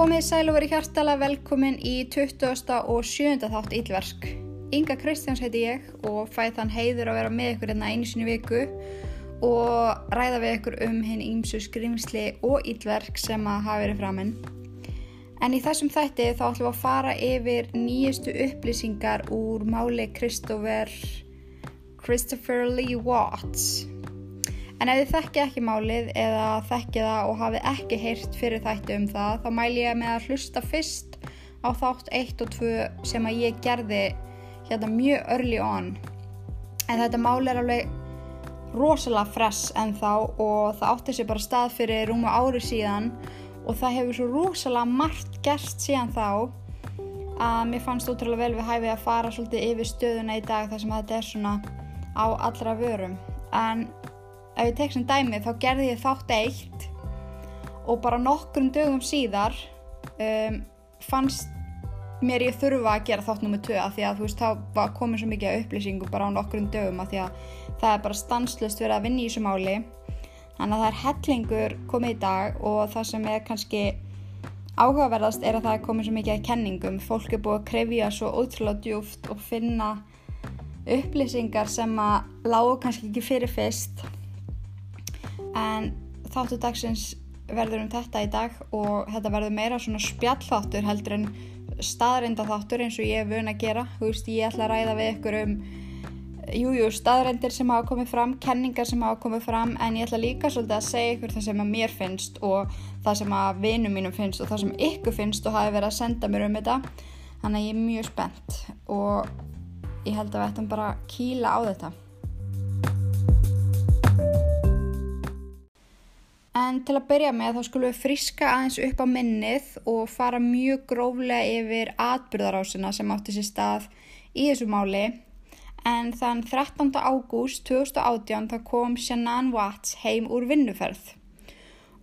Komið sæl og verið hjartala velkomin í 20. og 7. þátt Ílverk. Inga Kristjáns heiti ég og fæð þann heiður að vera með ykkur hérna einu sinni viku og ræða við ykkur um hinn ímsu skrimsli og Ílverk sem að hafa verið framinn. En í þessum þætti þá ætlum við að fara yfir nýjustu upplýsingar úr máli Christopher, Christopher Lee Watts. En ef þið þekki ekki málið eða þekki það og hafi ekki heyrt fyrir þætti um það, þá mæl ég með að hlusta fyrst á þátt 1 og 2 sem að ég gerði hérna mjög early on. En þetta mál er alveg rosalega fress en þá og það átti sér bara stað fyrir rúmu ári síðan og það hefur svo rosalega margt gerst síðan þá að mér fannst útrúlega vel við hæfið að fara svolítið yfir stöðuna í dag þar sem þetta er svona á allra vörum. En ef ég tek sem dæmi þá gerði ég þátt eitt og bara nokkrum dögum síðar um, fannst mér ég þurfa að gera þátt nummið 2 af því að þú veist þá komið svo mikið upplýsingu bara á nokkrum dögum af því að það er bara stanslust verið að vinna í þessu máli. Þannig að það er hellingur komið í dag og það sem er kannski áhugaverðast er að það er komið svo mikið að kenningum. Fólk er búið að krefja svo ótrúlega djúft og finna upplýsingar sem að lágu kannski ekki fyrir fyrst en þáttu dagsins verður um þetta í dag og þetta verður meira svona spjallþáttur heldur en staðreinda þáttur eins og ég er vun að gera. Þú veist ég ætla að ræða við ykkur um jújú jú, staðreindir sem hafa komið fram kenningar sem hafa komið fram en ég ætla líka svolítið að segja ykkur það sem að mér finnst og það sem að vinum mínum finnst og það sem ykkur finnst og hafi verið að senda mér um þetta. Þannig að ég er mjög spennt og ég held að við ættum bara að kýla á þetta En til að byrja með þá skulum við friska aðeins upp á minnið og fara mjög gróflega yfir atbyrðarásina sem átti sér stað í þessu máli. En þann 13. ágúst 2018 þá kom Shannon Watts heim úr vinnuferð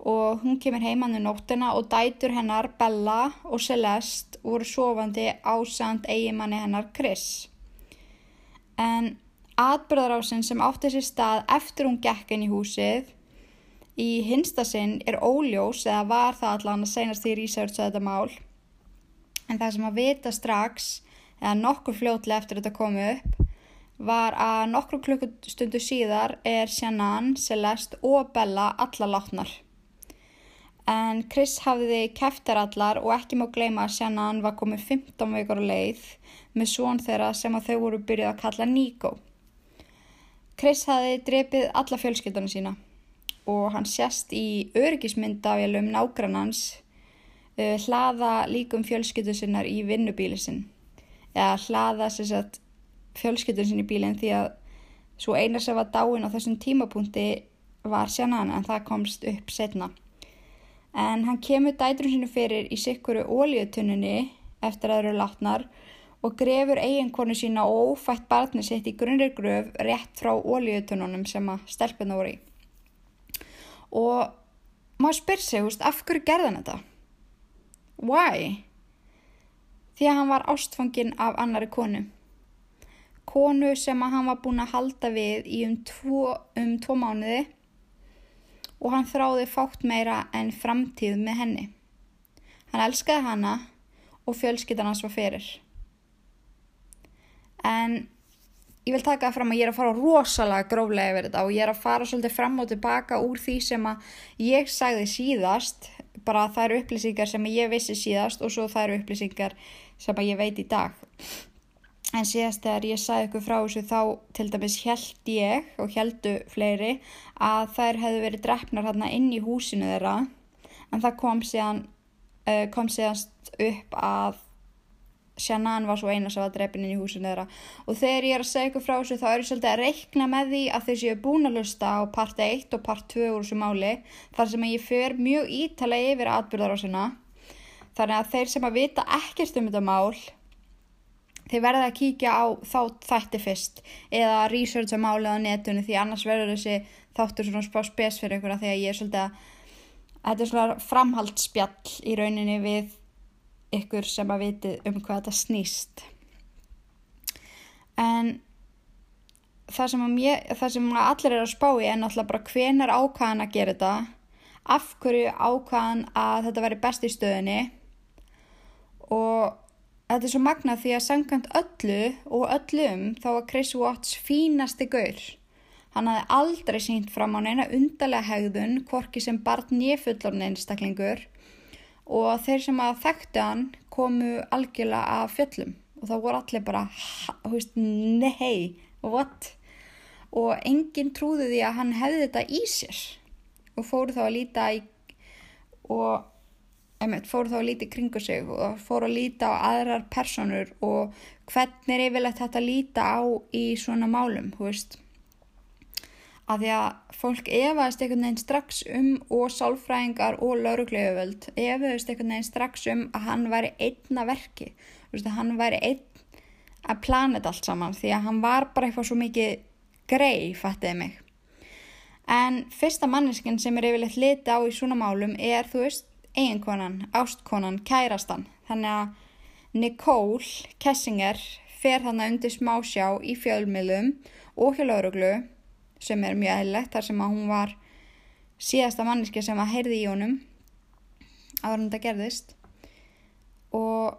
og hún kemur heimannu nóttina og dætur hennar Bella og Celeste voru sofandi ásand eigimanni hennar Chris. En atbyrðarásin sem átti sér stað eftir hún gekk inn í húsið Í hinsta sinn er óljós eða var það allan að senast því researcha þetta mál en það sem að vita strax eða nokkur fljótlega eftir þetta komu upp var að nokkur klukkustundu síðar er Shannon, Celeste og Bella alla látnar. En Chris hafði keftar allar og ekki má gleyma að Shannon var komið 15 veikar á leið með svon þeirra sem að þau voru byrjuð að kalla Nico. Chris hafði drepið alla fjölskyldunum sína og hann sérst í öryggismyndavélum nágrannans uh, hlaða líkum fjölskyttu sinnar í vinnubíli sinn eða hlaða sagt, fjölskyttu sinn í bílinn því að svo eina sem var dáin á þessum tímapunkti var sjannan en það komst upp setna. En hann kemur dætrum sinu fyrir í sikkuru ólíutunninni eftir að það eru látnar og grefur eiginkonu sína og ófætt barni sitt í grunnir gröf rétt frá ólíutunnunum sem að stelpuna voru í og maður spyr sig, veist, af hverju gerði hann þetta? Why? Því að hann var ástfangin af annari konu. Konu sem að hann var búin að halda við í um tvo, um tvo mánuði og hann þráði fátt meira en framtíð með henni. Hann elskaði hana og fjölskyttan hans var fyrir. En ég vil taka fram að ég er að fara rosalega gróflega yfir þetta og ég er að fara svolítið fram og tilbaka úr því sem að ég sagði síðast, bara það eru upplýsingar sem ég vissi síðast og svo það eru upplýsingar sem að ég veit í dag. En síðast þegar ég sagði ykkur frá þessu þá til dæmis held ég og heldu fleiri að þær hefðu verið drefnar hérna inn í húsinu þeirra en það kom síðan, uh, kom síðan upp að Shannan var svo eina sem var drefin inn í húsinu þeirra. Og þegar ég er að segja ykkur frá þessu þá er ég svolítið að reikna með því að þau séu búin að lusta á part 1 og part 2 úr þessu máli þar sem ég fer mjög ítalega yfir atbyrðar á sinna þannig að þeir sem að vita ekkert um þetta mál þeir verða að kíkja á þá þætti fyrst eða researcha málið á netunni því annars verður þessi þáttur svona spes fyrir ykkur að því að ég er svolítið að þetta er svona framhaldsspjall í rauninni við ykkur sem að viti um hvað þetta snýst en það sem, mér, það sem allir er að spá í er náttúrulega bara hvenar ákvæðan að gera þetta af hverju ákvæðan að þetta veri best í stöðinni og þetta er svo magnað því að samkvæmt öllu og öllum þá var Chris Watts fínasti gaur. Hann hafði aldrei sínt fram á neina undarlega hegðun, hvorki sem barn nýfullorn einstaklingur og þeir sem að þekktu hann komu algjörlega af fjöllum. Og þá voru allir bara, hú veist, nei, what? Og enginn trúði því að hann hefði þetta í sér. Og fóru þá að líta í og einmitt, fóru þá að líta í kringu sig og fóru að líta á aðrar personur og hvernig er yfirlegt þetta að líta á í svona málum, hú veist að því að fólk efaðist einhvern veginn strax um og sálfræðingar og laurugleiföld efaðist einhvern veginn strax um að hann væri einna verki, veist, að hann væri einn að plana þetta allt saman því að hann var bara eitthvað svo mikið grei, fattiði mig. En fyrsta manneskinn sem er yfirleitt liti á í svona málum er, þú veist, eiginkonan, ástkonan, kærastan. Þannig að Nicole Kessinger fer þannig undir smásjá í fjölmiðlum og hjá lauruglu sem er mjög eðlilegt þar sem að hún var síðasta manniski sem að heyrði í honum áður en þetta gerðist. Og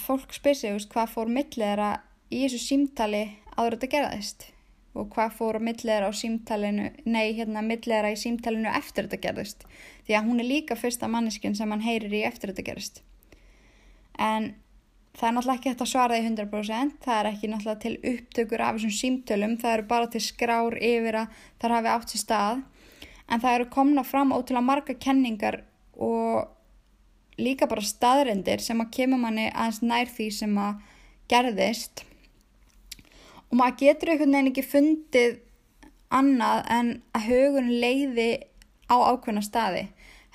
fólk spyr sig hvað fór millera í þessu símtali áður þetta gerðist? Og hvað fór millera á símtalinu nei, hérna millera í símtalinu eftir þetta gerðist? Því að hún er líka fyrsta manniskin sem hann heyrir í eftir þetta gerðist. En Það er náttúrulega ekki hægt að svara því 100%, það er ekki náttúrulega til upptökur af þessum símtölum, það eru bara til skrár yfir að það hafi átt sér stað. En það eru komna fram ótrúlega marga kenningar og líka bara staðrendir sem að kemur manni aðeins nær því sem að gerðist. Og maður getur einhvern veginn ekki fundið annað en að hugun leiði á ákveðna staði.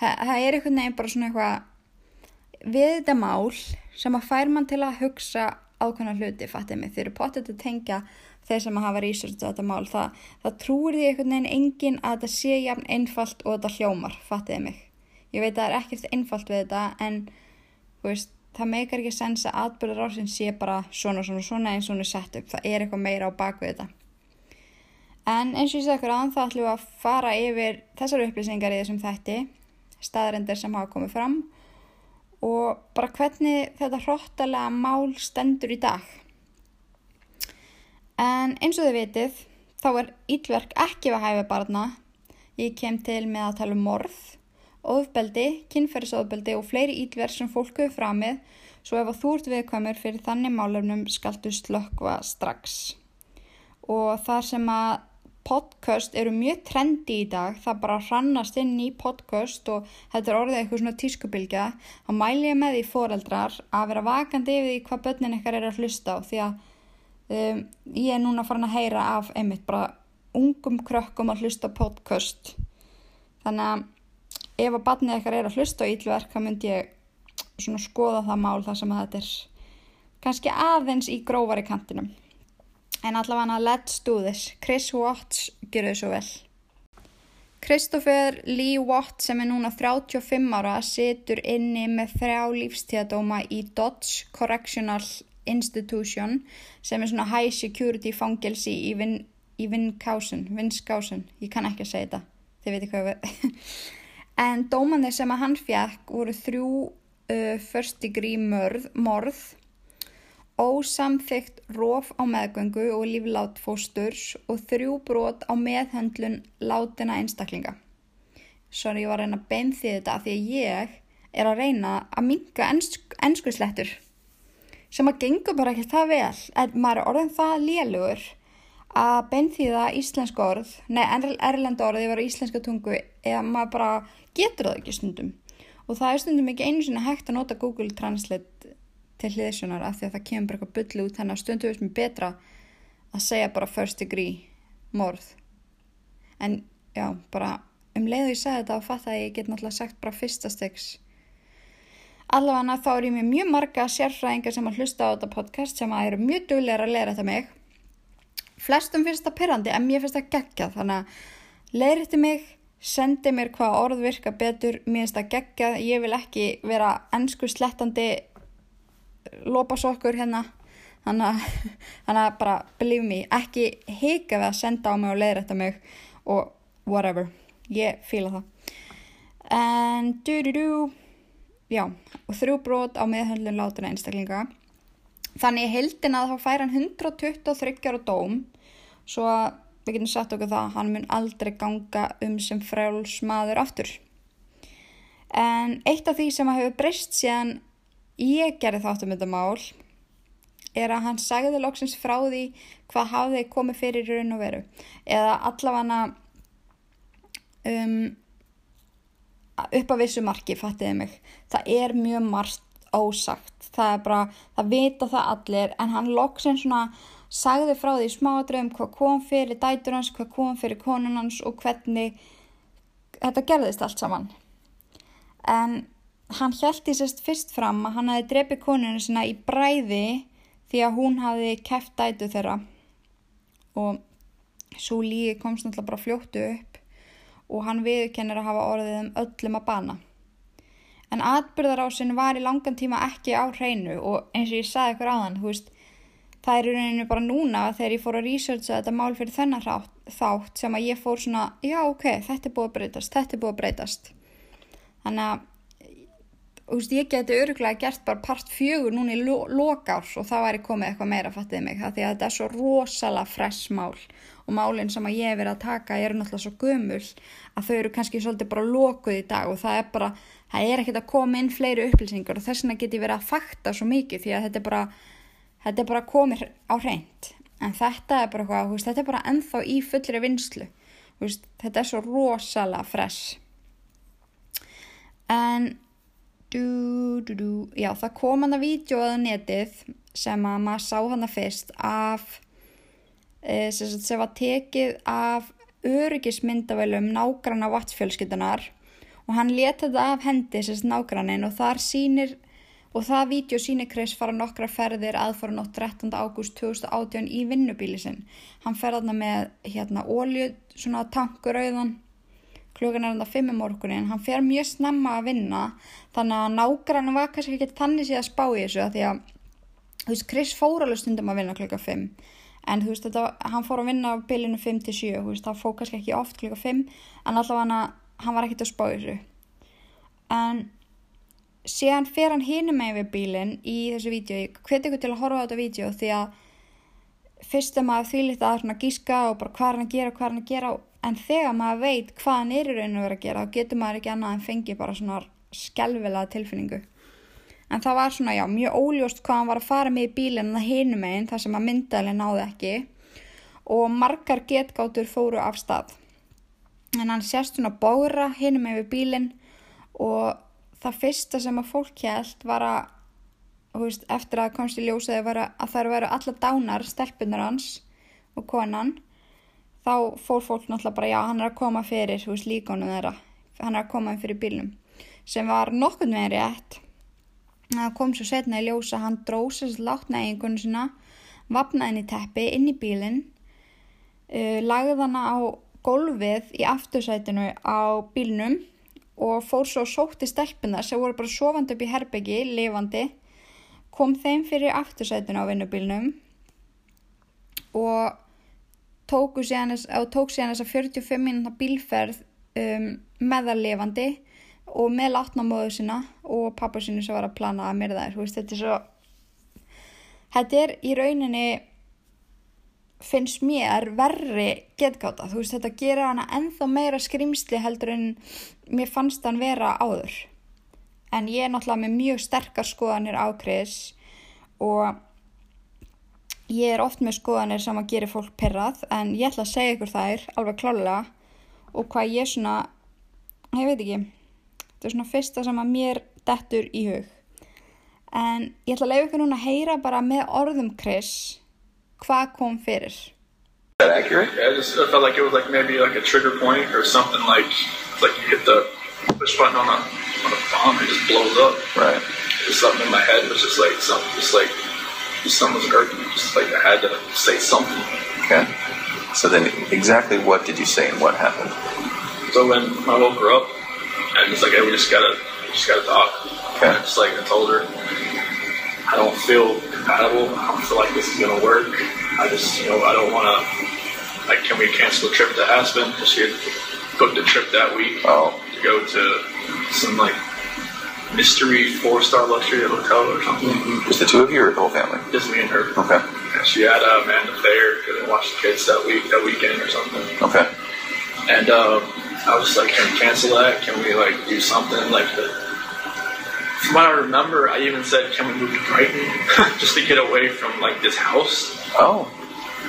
Það, er einhvern veginn bara svona eitthvað við þetta mál sem að fær mann til að hugsa ákveðna hluti, fattið mig, þeir eru potið að tengja þeir sem að hafa researchet þetta mál, það, það trúir því einhvern veginn engin að þetta sé jafn einfalt og þetta hljómar, fattið mig. Ég veit að það er ekkert einfalt við þetta en veist, það meikar ekki sens að atbyrðar ásinn sé bara svona svona svona eins og er sett upp, það er eitthvað meira á bakvið þetta. En eins og ég segði okkur aðan þá ætlum við að fara yfir þessar upplýsingar í þessum þætti, staðarendir sem hafa komið fram og og bara hvernig þetta hróttalega mál stendur í dag. En eins og þið vitið, þá er ílverk ekki við hæfi barna. Ég kem til með að tala um morð, ofbeldi, kynferðisofbeldi og fleiri ílverk sem fólk hefur framið, svo ef þú ert viðkvæmur fyrir þannig málefnum skaldu slökkva strax. Og þar sem að podcast eru mjög trendi í dag, það bara hrannast inn í podcast og þetta er orðið eitthvað svona tískubilgja, þá mæl ég með því foreldrar að vera vakandi yfir því hvað börnin ykkar er að hlusta á. Því að um, ég er núna farin að heyra af einmitt bara ungum krökkum að hlusta podcast. Þannig að ef að barnið ykkar er að hlusta á ílverk þá myndi ég svona skoða það mál þar sem að þetta er kannski aðeins í grófari kantinum En allavega let's do this. Chris Watts gerur svo vel. Christopher Lee Watt sem er núna 35 ára situr inni með þrjá lífstíðadóma í Dodge Correctional Institution sem er svona high security fangelsi í Vinskásun. Vinskásun, ég kann ekki að segja þetta, þið veitir hvað við. en dómanir sem að hann fjekk voru þrjú uh, first degree morð, morð ósamþygt róf á meðgöngu og líflát fósturs og þrjú brot á meðhendlun látina einstaklinga. Sori, ég var að reyna að beinþið þetta því að ég er að reyna að minka ensk, enskuslettur sem að gengur bara ekki það vel. En maður er orðin það lélugur að beinþiða íslensk orð, nei, erlenda orð yfir íslenska tungu eða maður bara getur það ekki stundum. Og það er stundum ekki einu sinni hægt að nota Google Translate til hliðsjónar af því að það kemur bara eitthvað byllu út þannig að stundu veist mér betra að segja bara first degree morð. En já, bara um leiðu ég segja þetta og fatt að ég get náttúrulega sagt bara fyrsta stegs allavega þá er ég með mjög marga sérfræðingar sem að hlusta á þetta podcast sem að eru mjög duglegar að leira þetta mig. Flestum finnst þetta perrandi en mér finnst þetta geggjað þannig að leiri þetta mig sendi mér hvað orð virka betur mér finnst þetta geggjað, ég vil ekki vera ennsku slettandi lópasokkur hérna þannig að, bara believe me, ekki hika við að senda á mig og leiðrætta mig og whatever, ég fýla það en du du du já, og þrjú brot á meðhöndlun látina einstaklinga. Þannig heldin að þá fær hann 123 ára dóm svo að við getum sagt okkur það að hann mun aldrei ganga um sem frjálsmaður aftur. En eitt af því sem að hefur breyst síðan ég gerði þátt um þetta mál er að hann sagði loksins frá því hvað hafði komið fyrir í raun og veru. Eða allavega um, upp að vissu marki, fattiði mig. Það er mjög margt ósagt. Það er bara, það vita það allir en hann loksins svona sagði frá því smáadröðum hvað kom fyrir dætur hans, hvað kom fyrir konun hans og hvernig þetta gerðist allt saman. En hann í sérst fyrst fram að hann hafi drefið konunum sinna í bræði því að hún hafi kæft dætu þeirra og svo lígi komst náttúrulega bara fljóttu upp og hann viðkennir að hafa orðið um öllum að bana. En atbyrðarásin var í langan tíma ekki á hreinu og eins og ég sagði ykkur aðan, þú veist, það er í rauninu bara núna þegar ég fór að researcha þetta mál fyrir þennan þátt sem að ég fór svona, já ok, þetta er búið að breytast, þetta er búið að breytast. Þannig að, þú veist, ég geti öruglega gert bara part fjögur núna í lo lokárs og það væri komið eitthvað meira, fattiði mig, það því að þetta er svo rosalega fress mál. Og málinn sem að ég hef verið að taka eru náttúrulega svo gömul að þau eru kannski svolítið bara lokuð í dag og það er bara, það er ekkert að koma inn fleiri upplýsingar og þess vegna get ég verið að fakta svo mikið því að þetta er bara þetta er bara komið á hreint. En þetta er bara hvað, veist, þetta er bara enþá í fullri vinslu veist, þetta er svo rosalega fresh. En du, du, du, já, það kom hann að vídjóða netið sem að maður sá hann að fyrst af e, sem, sem var tekið af öryggismyndavælum nágranna vatsfjölskyldunar og hann leta þetta af hendi sem nágrannin og þar sínir og það vídeo síni Chris fara nokkra ferðir aðfara nótt 13. ágúst 2018 í vinnubíli sinn. Hann fer þarna með hérna ólju, svona tankurauðan, klukkan er hann að 5 morgunin, hann fer mjög snemma að vinna þannig að nágrann var kannski ekki þannig síðan að spá í þessu að því að þú veist, Chris fór alveg stundum að vinna klukkan 5 en þú veist, þetta, hann fór að vinna á bílinu 5 til 7, þú veist, það fór kannski ekki oft klukkan 5 en allavega hann var ekkert að spá í þessu. En síðan fer hann hinum með við bílinn í þessu vídeo ég hveti ykkur til að horfa á þetta vídeo því að fyrst er maður þvílitt að gíska og bara hvað er hann að gera, hvað er hann að gera en þegar maður veit hvað hann er í rauninu vera að gera þá getur maður ekki annað en fengi bara svona skelvilega tilfinningu. En það var svona já, mjög óljóst hvað hann var að fara með í bílinn það hinum meginn þar sem að myndalinn náði ekki. Og margar getgátur fóru af stað. En hann sérst svona bóra hinum með bílinn og það fyrsta sem að fólk held var að veist, eftir að komst í ljósaði að það eru allar dánar stelpunar hans og konan þá fór fólk náttúrulega bara já hann er að koma fyrir veist, líkonum þeirra. Hann er að koma fyrir bílum sem var nokkurn veginn rétt. Það kom svo setna í ljósa hann drósast látna eigingunum sína vapnaði henni teppi inn í bílin uh, lagði hana á gólfið í aftursætinu á bílnum og fór svo sótti stelpuna sem voru bara sofandi upp í herbyggi, lifandi, kom þeim fyrir aftursætuna á vinnubilnum og tóku síðan þess að 45 minúta bílferð um, meðarlefandi og með látnamóðu sína og pappa sínu sem var að plana að mér það er, þetta er svo þetta er í rauninni finnst mér verri getgáta, þú veist þetta gera hana enþá meira skrimsli heldur en mér fannst hann vera áður. En ég er náttúrulega með mjög sterkar skoðanir á Chris og ég er oft með skoðanir sem að gera fólk perrað en ég ætla að segja ykkur þær alveg klálega og hvað ég svona ég veit ekki þetta er svona fyrsta sem að mér dettur í hug en ég ætla að leiða ykkur núna að heyra bara með orðum Chris hvað kom fyrir? that accurate? Yeah, I just I felt like it was like maybe like a trigger point or something like like you hit the push button on a on a bomb and it just blows up. Right. Just something in my head was just like something just like was irking me. Just like I had to say something. Okay. So then, exactly what did you say and what happened? So when I woke her up, I was like, hey, we just gotta we just gotta talk. Okay. And just like I told her, I don't feel compatible. I don't feel like this is gonna work. I just, you know, I don't want to. Like, can we cancel the trip to Aspen? Because she had booked a trip that week Oh, to go to some like mystery four star luxury hotel or something. Just the two of you or the whole family? Just me and her. Okay. And she had uh, Amanda Thayer couldn't watch the kids that week, that weekend or something. Okay. And uh, I was just like, can we cancel that? Can we like do something like the? From what I remember, I even said, can we move to Brighton just to get away from like this house? Oh.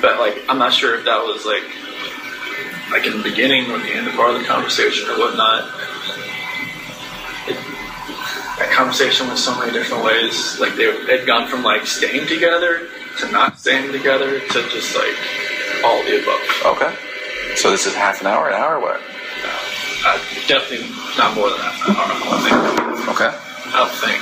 But like, I'm not sure if that was like, like in the beginning or the end of part of the conversation or whatnot. It, that conversation went so many different ways. Like they had gone from like staying together to not staying together to just like all of the above. Okay. So this is half an hour, an hour, what? Uh, definitely not more than half an hour. I don't think. Okay. I don't think.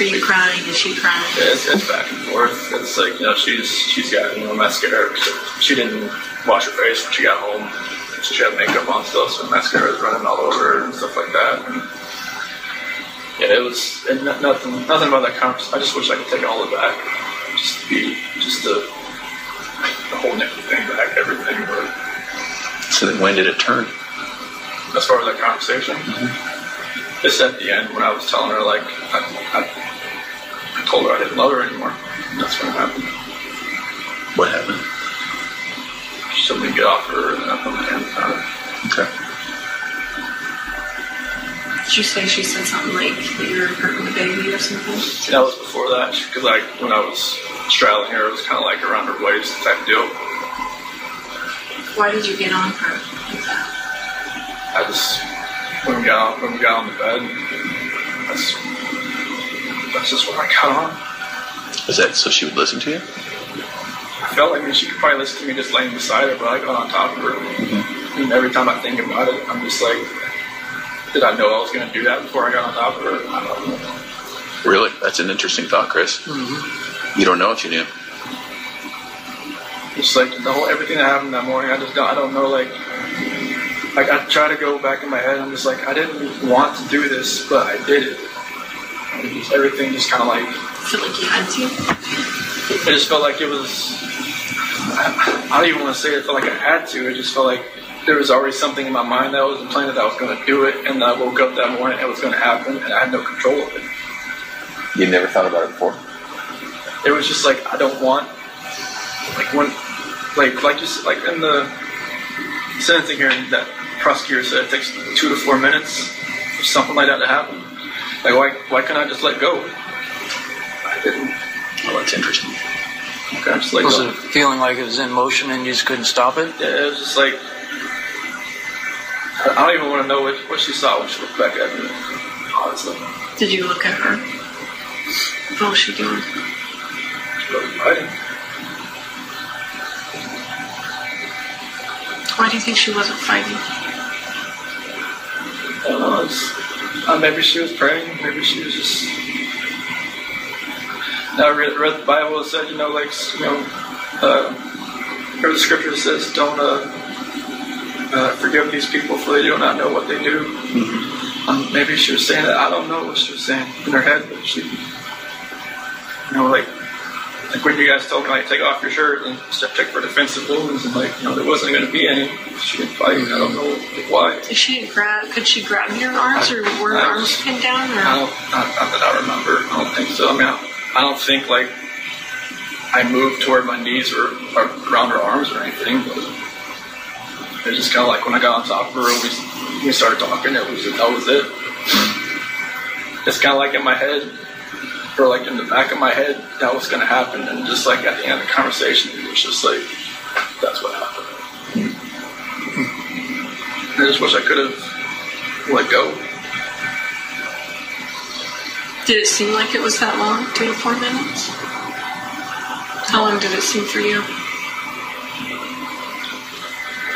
Are you crying? Is she crying? It's, it's back and forth. It's like you know she's she's got you know mascara. She didn't wash her face when she got home. She had makeup on still, so mascara was running all over her and stuff like that. And yeah, it was nothing nothing about that conversation. I just wish I could take all of it back. Just be just to, to hold everything back, everything. But So then when did it turn? as far as that conversation, mm-hmm. it's at the end when I was telling her like I, I, I told her I didn't love her anymore. That's when it happened. What happened? She told me to get off her, and I put my hands on her. Okay. Did you say she said something like that you're hurting the baby or something? That was before that, because like when I was straddling her, it was kind of like around her waist type deal. Why did you get on her like that? I just when we got on, when we got on the bed, that's that's just what I got on. Is that so she would listen to you? I felt like I mean, she could probably listen to me just laying beside her, but I got on top of her. Mm-hmm. And every time I think about it, I'm just like, did I know I was going to do that before I got on top of her? I don't know. Really? That's an interesting thought, Chris. Mm-hmm. You don't know if you knew. Just like the whole everything that happened that morning, I just don't, I don't know like. Like I try to go back in my head, I'm just like I didn't want to do this, but I did it. And just, everything just kind of like Feel like you had to? it just felt like it was. I, I don't even want to say it felt like I had to. It just felt like there was already something in my mind that I was implanted that I was going to do it, and I woke up that morning and it was going to happen, and I had no control of it. You never thought about it before? It was just like I don't want, like when, like like you said, like in the sentencing hearing, that prosecutor said it takes two to four minutes for something like that to happen. Like why why can't I just let go? I didn't. Oh, that's interesting. Okay, I just let Was go. it feeling like it was in motion and you just couldn't stop it? Yeah, it was just like I don't even want to know what, what she saw when she looked back at me. Honestly, Did you look at her? What was she doing? she wasn't fighting. Why do you think she wasn't fighting? I don't know. It's, uh, maybe she was praying. Maybe she was just. I read, read the Bible. It said, you know, like you know, uh, where the scripture says, "Don't uh, uh, forgive these people, for they do not know what they do." Um, maybe she was saying that. I don't know what she was saying in her head, but she, you know, like like when you guys told me like take off your shirt and step check for defensive wounds, and like you know there wasn't going to be any. She didn't fight. I don't know why. Did she grab? Could she grab your arms, or were her arms pinned down? Or? I don't, not, not that I remember. I don't think so. I mean, I, I don't think like I moved toward my knees or, or around her arms or anything. But it's just kind of like when I got on top of her, we we started talking. It was that was it. It's kind of like in my head, or like in the back of my head, that was going to happen. And just like at the end of the conversation, it was just like that's what happened. I just wish I could have let go. did it seem like it was that long? Two to four minutes? How long did it seem for you?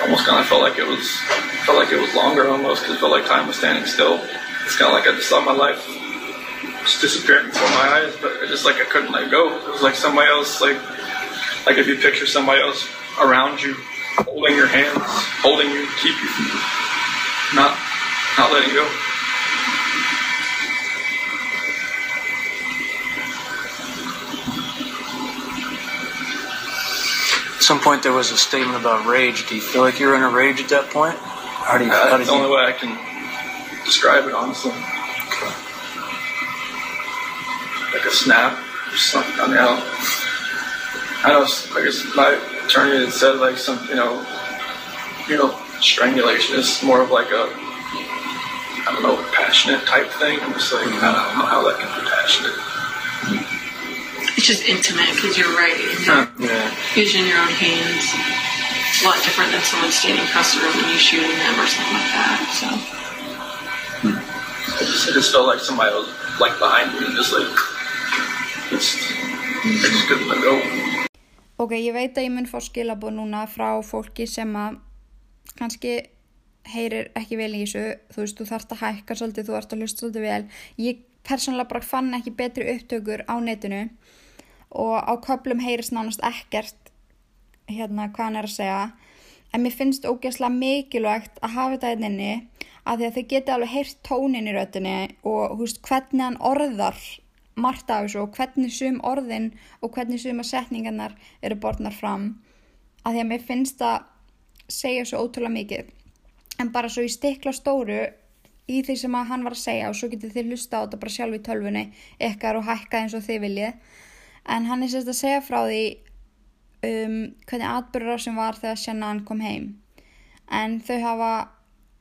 Almost kind of felt like it was felt like it was longer almost because felt like time was standing still. It's kind of like I just saw my life just disappearing before my eyes, but it just like I couldn't let go. It was like somebody else, like like if you picture somebody else around you, holding your hands, holding you, keep you from not not letting go. At some point, there was a statement about rage. Do you feel like you were in a rage at that point? How do you? Uh, how that's the you... only way I can describe it, honestly. Okay. Like a snap or something. I mean, I, I know. I guess my attorney had said like some, you know, you know, strangulation. It's more of like a I don't know, passionate type thing. I'm just like, mm-hmm. I don't know how that can be passionate. Mm-hmm. It's just intimate because you're right. And you're Yeah. using your own hands. It's a lot different than someone standing across the room and you shooting them or something like that. So I just, I just felt like somebody was like behind me and just like, just, I just couldn't let go. Ok, ég veit að ég mun fá skilabóð núna frá fólki sem að kannski heyrir ekki vel í þessu, þú veist, þú þarft að hækka svolítið, þú þarft að hlusta svolítið vel. Ég persónulega bara fann ekki betri upptökur á netinu og á köplum heyrist nánast ekkert hérna hvað hann er að segja. En mér finnst ógeðslega mikilvægt að hafa þetta hérna inni að því að þið geti alveg heyrt tónin í röttinni og veist, hvernig hann orðar margt af þessu og hvernig sum orðin og hvernig suma setningarnar eru borðnar fram. Að því að mér finnst að segja svo ótrúlega mikið. En bara svo í stikla stóru í því sem að hann var að segja og svo getið þið hlusta á þetta bara sjálf í tölvunni ykkar og hækka eins og þið viljið en hann er sérst að segja frá því um, hvernig atbyrður sem var þegar Shannon kom heim en þau hafa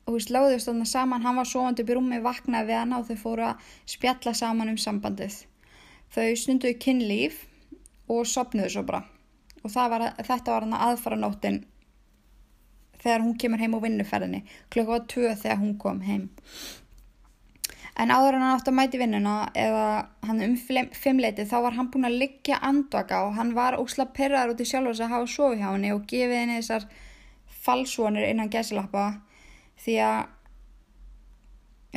þú veist, lögðust þarna saman, hann var sofandi upp í rúmi, vaknaði við hana og þau fóru að spjalla saman um sambandið. Þau stunduðu kynlíf og sopnuðu svo bara. Og var, þetta var hann aðfara nóttin þegar hún kemur heim á vinnuferðinni. Klukka var tvö þegar hún kom heim. En áður en hann átti að mæti vinnuna eða hann um fimm- fimmleiti þá var hann búinn að liggja andvaka og hann var ósla perraður út í sjálf þess að hafa sofið hjá henni og gefið henni þessar falsvonir innan gæsilappa því að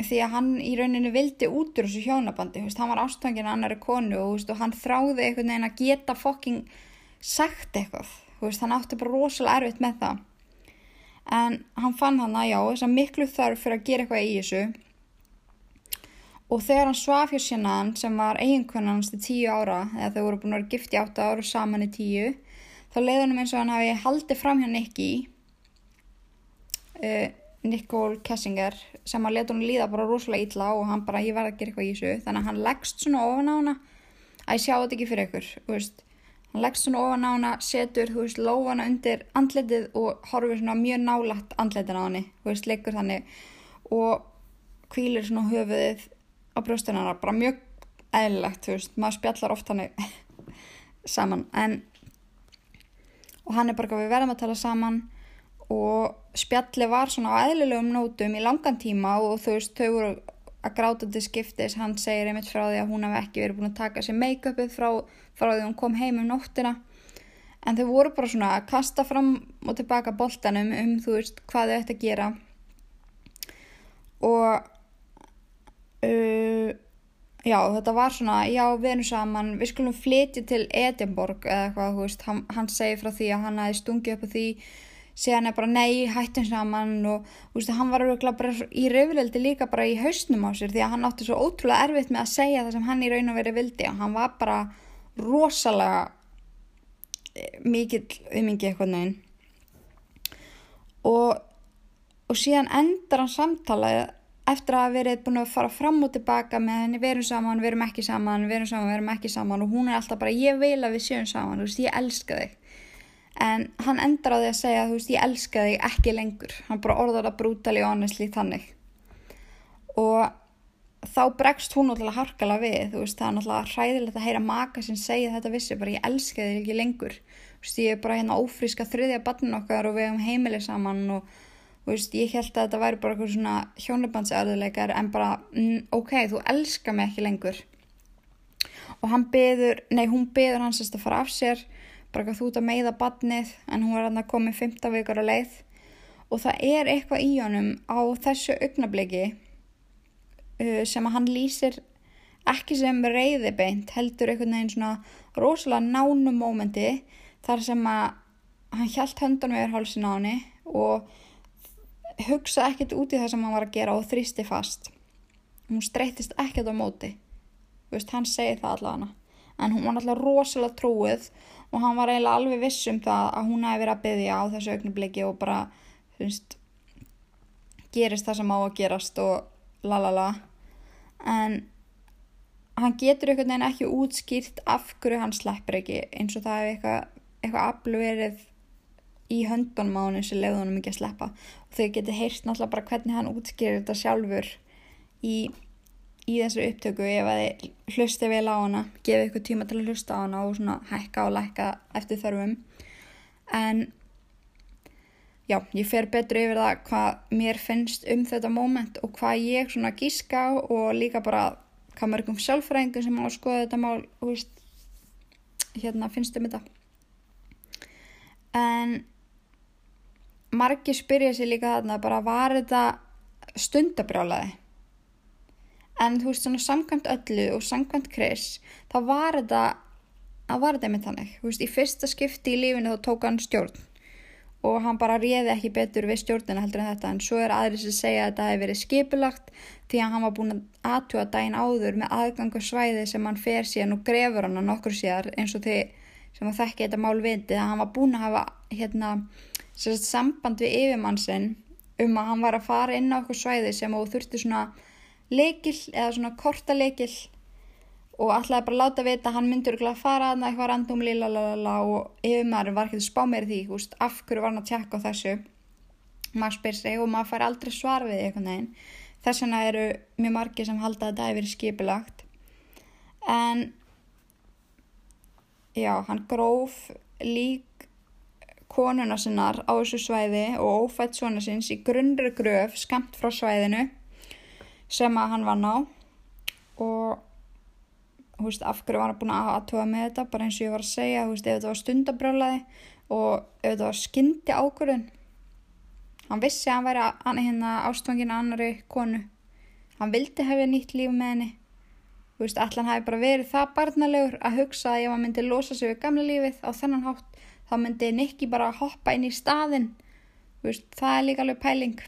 því að hann í rauninu vildi út úr þessu hjónabandi, hann var ástfangin af annari konu og, og hann þráði einhvern veginn að geta fokking sagt eitthvað, hann átti bara rosalega erfitt með það. En hann fann hann að já, þess að miklu þörf fyrir að gera eitthvað í þessu og þegar hann svaf hjá sérnaðan sem var eiginkonan hans til tíu ára eða þau voru búin að vera gift í átta ára og saman í tíu þá leiði hann eins og hann hafi haldið fram hjá Nicky uh, Nicole Kessinger sem að leta hún líða bara rosalega illa og hann bara ég verð að gera eitthvað í þessu þannig að hann leggst svona ofan á hana að ég sjá þetta ekki fyrir ykkur veist. hann leggst svona ofan á hana setur veist, lófana undir andletið og horfir svona mjög nálægt andletin á veist, leikur þannig og hvílir svona höfuðið á brjóstin hennar, bara mjög eðlilegt, þú veist, maður spjallar oft hannig saman. En og hann er bara við verðum að tala saman. Og spjalli var svona á eðlilegum nótum í langan tíma og þú veist, þau voru að gráta til skiptis, hann segir einmitt frá því að hún hef ekki verið búin að taka sér make-upið frá, frá því hún kom heim um nóttina. En þau voru bara svona að kasta fram og tilbaka boltanum um þú veist hvað þau ætti að gera. Og uh, já þetta var svona já við erum saman, við skulum flytja til Edinborg eða eitthvað þú veist, hann, hann segir frá því að hann hafi stungið upp á því síðan er bara nei, hættum saman og þú veist, hann var örugglega bara í rauðveldi líka bara í hausnum á sér því að hann átti svo ótrúlega erfitt með að segja það sem hann í raun og verið vildi og hann var bara rosalega eh, mikill umingi eitthvað neginn og, og síðan endar hann samtalið eftir að verið búin að fara fram og tilbaka með henni, við erum saman, við erum ekki saman við erum saman, við erum ekki saman og hún er alltaf bara ég vil að við séum saman, þú veist, ég elska þig. En hann endar á því að segja þú veist, ég elska þig ekki lengur. Hann bara orðar það brútali og honestly þannig. Og þá bregst hún náttúrulega harkala við þú veist, það er náttúrulega hræðilegt að heyra maka sem segja þetta vissi, bara ég elska þig ekki lengur. Þú veist, ég er bara hérna ófríska þriðja við veist, ég held að þetta væri bara eitthvað svona hjónabandsarðuleikar en bara, mm, ok, þú elska mig ekki lengur. Og hann beður, nei, hún beður hans að fara af sér bara eitthvað þú ert að meiða badnið en hún er að koma 15 vikar á leið. Og það er eitthvað í honum á þessu augnabliki uh, sem að hann lýsir ekki sem reyði beint heldur einhvern veginn svona rosalega nánum mómenti þar sem að hann hjælt höndunum yfir hálsin á henni og hugsa ekkert út í það sem hann var að gera og þrýsti fast. Hún streytist ekkert á móti. Þú veist, hann segir það allavega. En hún var alltaf rosalega trúið og hann var eiginlega alveg viss um það að hún hefði verið að byggja á þessu augnabliki og bara, veist gerist það sem á að gerast og lalala en hann getur einhvern veginn ekki útskýrt af hverju hann sleppur ekki eins og það hefur eitthvað, eitthvað aflu verið í hann sem leiði honum ekki að sleppa þau getur heyrt náttúrulega bara hvernig hann útskýrir þetta sjálfur í, í þessu upptöku ef að þið hlusti vel á hana gefið ykkur tíma til að hlusta á hana og svona hækka og lækka eftir þörfum. En já, ég fer betur yfir það hvað mér finnst um þetta moment og hvað ég svona gíska og líka bara hvað mörgum sjálfræðingum sem á að skoða þetta mál veist, hérna finnst um þetta. En margir spyrja sér líka þarna bara var þetta stundabrjálaði en þú veist svona samkvæmt öllu og samkvæmt Chris þá var þetta að var þetta einmitt þannig. Þú veist í fyrsta skipti í lífinu þá tók hann stjórn og hann bara réði ekki betur við stjórnina heldur en þetta. En svo er aðri sem segja að þetta hefði verið skipulagt því að hann var búin að aðtúa daginn áður með aðgangarsvæði sem hann fer síðan og grefur hann nokkur síðar eins og þið sem að þekki þetta mál vitið að hann var búin að hafa hérna, sérst, samband við yfirmannsinn um að hann var að fara inn á okkur svæði sem þú þurfti svona leikil eða svona korta leikil og ætlaði bara láta vita að hann myndur að fara að eitthvað randumli lalala og yfirmaður var ekki að spá mér því húst, af hverju var hann að tjekka þessu? Maður spyr sig og maður fær aldrei svar við eitthvað neginn þess vegna eru mjög margi sem halda að þetta hefur skipilagt en já, hann gróf lík konuna sinnar á þessu svæði og ófætt svona sinns í grunnri gröf skamt frá svæðinu sem að hann vann á og veist, af hverju var hann búin að aðtóa með þetta? Bara eins og ég var að segja, veist, ef þetta var stundabrjálaði og ef þetta var skyndi ákvörðun. Hann vissi að hann væri að, hérna, ástfangin að annari konu. Hann vildi hefja nýtt líf með henni. Þú veist, allan hafi bara verið það barnalegur að hugsa að ef hann myndi losa sig við gamla lífið á þennan hátt þá myndi Nicky bara hoppa inn í staðin veist, það er líka alveg pæling.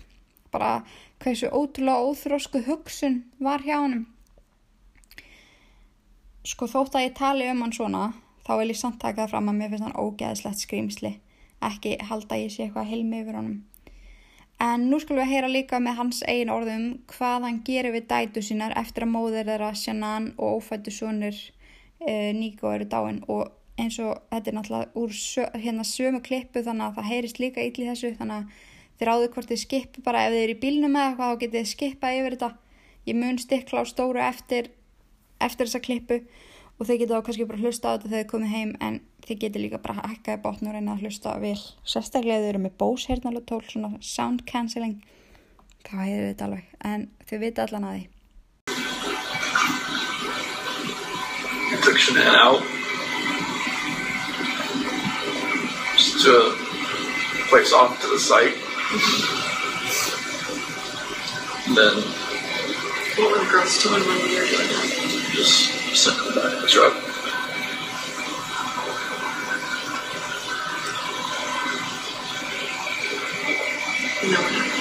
Bara hversu ótrúlega óþrósku hugsun var hjá hann sko þótt að ég tali um hann svona þá vil ég samt taka það fram að mér finnst hann ógeðslegt skrýmsli ekki halda ég sé eitthvað heilmi yfir honum. En nú skulum við heyra líka með hans eigin orðum hvað hann gerir við dætu sínar eftir að móðir þeirra Shannan og ófættu sonur e, eh, Níko eru dáin og eins og þetta er náttúrulega úr sö, hérna sömu klippu þannig að það heyrist líka ítli þessu þannig að þið ráðu hvort þið skipu bara ef þið eru í bílnum eða eitthvað þá getið þið skipað yfir þetta. Ég mun stikla á stóru eftir eftir þessa klippu og þau geta þá kannski bara hlusta á þetta þegar þau komið heim en þau geta líka bara hakkaði bátn og reyna að hlusta vel. Sérstaklega þau eru með Bose heyrnalutól svona sound cancelling. Þá hefur þetta alveg? En þau vita allan að því to place off to the site and then what were the girls doing when we were doing that? just sent them back in the truck. No one.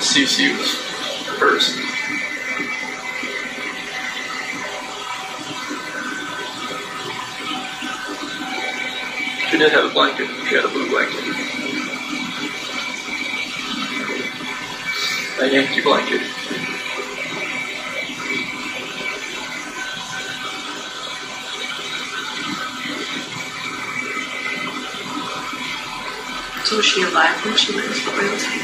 CC was first. She did have a blanket. She had a blue blanket. a Yankee blanket. So was she alive when she went into the oil tank?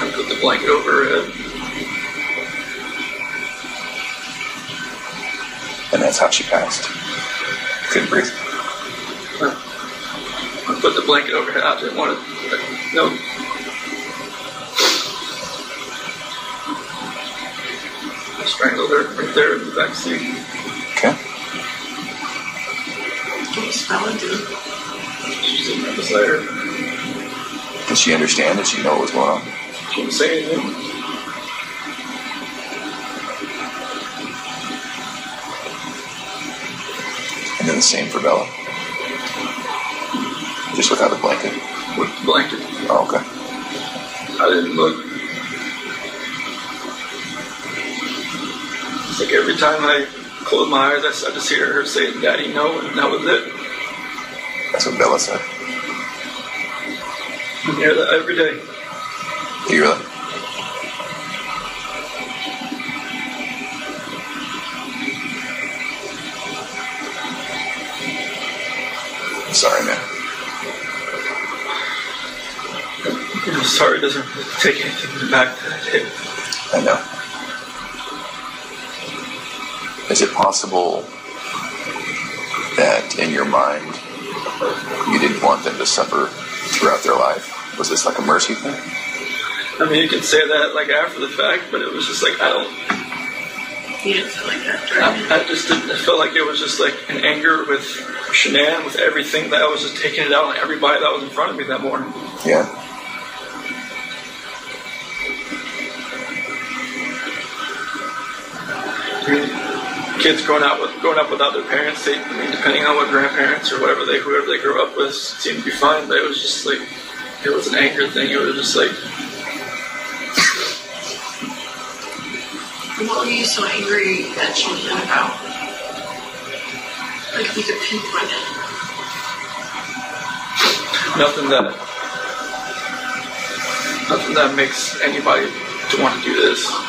I put the blanket over her head. And that's how she passed. Couldn't breathe. I put the blanket over her. I didn't want to no. I strangled her right there in the back seat. Okay. Can you spell it, dude? She's in right beside her. Did she understand? Did she know what was going on? She didn't say anything. The same for Bella. Just without the blanket. With the blanket. Oh, okay. I didn't look. It's like every time I closed my eyes, I, I just hear her say, Daddy, no, and that was it. That's what Bella said. I hear that every day. You really? Sorry doesn't really take anything back that I did. I know. Is it possible that in your mind you didn't want them to suffer throughout their life? Was this like a mercy thing? I mean, you can say that like after the fact, but it was just like I don't. You didn't feel like that during. I, I just didn't. I felt like it was just like an anger with Shanann, with everything that I was just taking it out on everybody that was in front of me that morning. Yeah. Kids growing out with growing up without their parents, they, I mean, depending on what grandparents or whatever they whoever they grew up with, seemed to be fine. But it was just like it was an anger thing. It was just like What were you so angry at Shannon about? Like if you could pinpoint it. nothing that nothing that makes anybody to want to do this.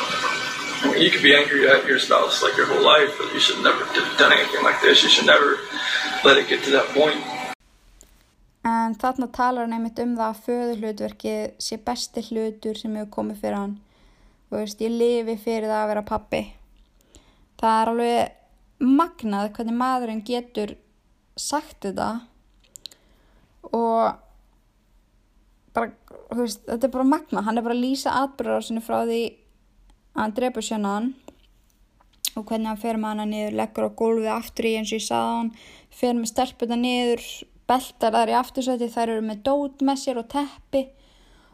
You could be angry at your spouse like your whole life, but you should never have done anything like this. You should never let it get to that point. En þarna talar hann einmitt um það að föðurhlutverkið sé besti hlutur sem hefur komið fyrir hann. Þú veist, ég lifi fyrir það að vera pappi. Það er alveg magnað hvernig maðurinn getur sagt þetta og bara, þú veist, þetta er bara magnað. Hann er bara að lýsa atbyrðar frá því hann drefur sjönaðan og hvernig hann fer með hana niður, leggur á gólfið aftur í eins og ég sagði hann, fer með stelpuna niður, beltar þar í aftursæti, þær eru með dót með sér og teppi.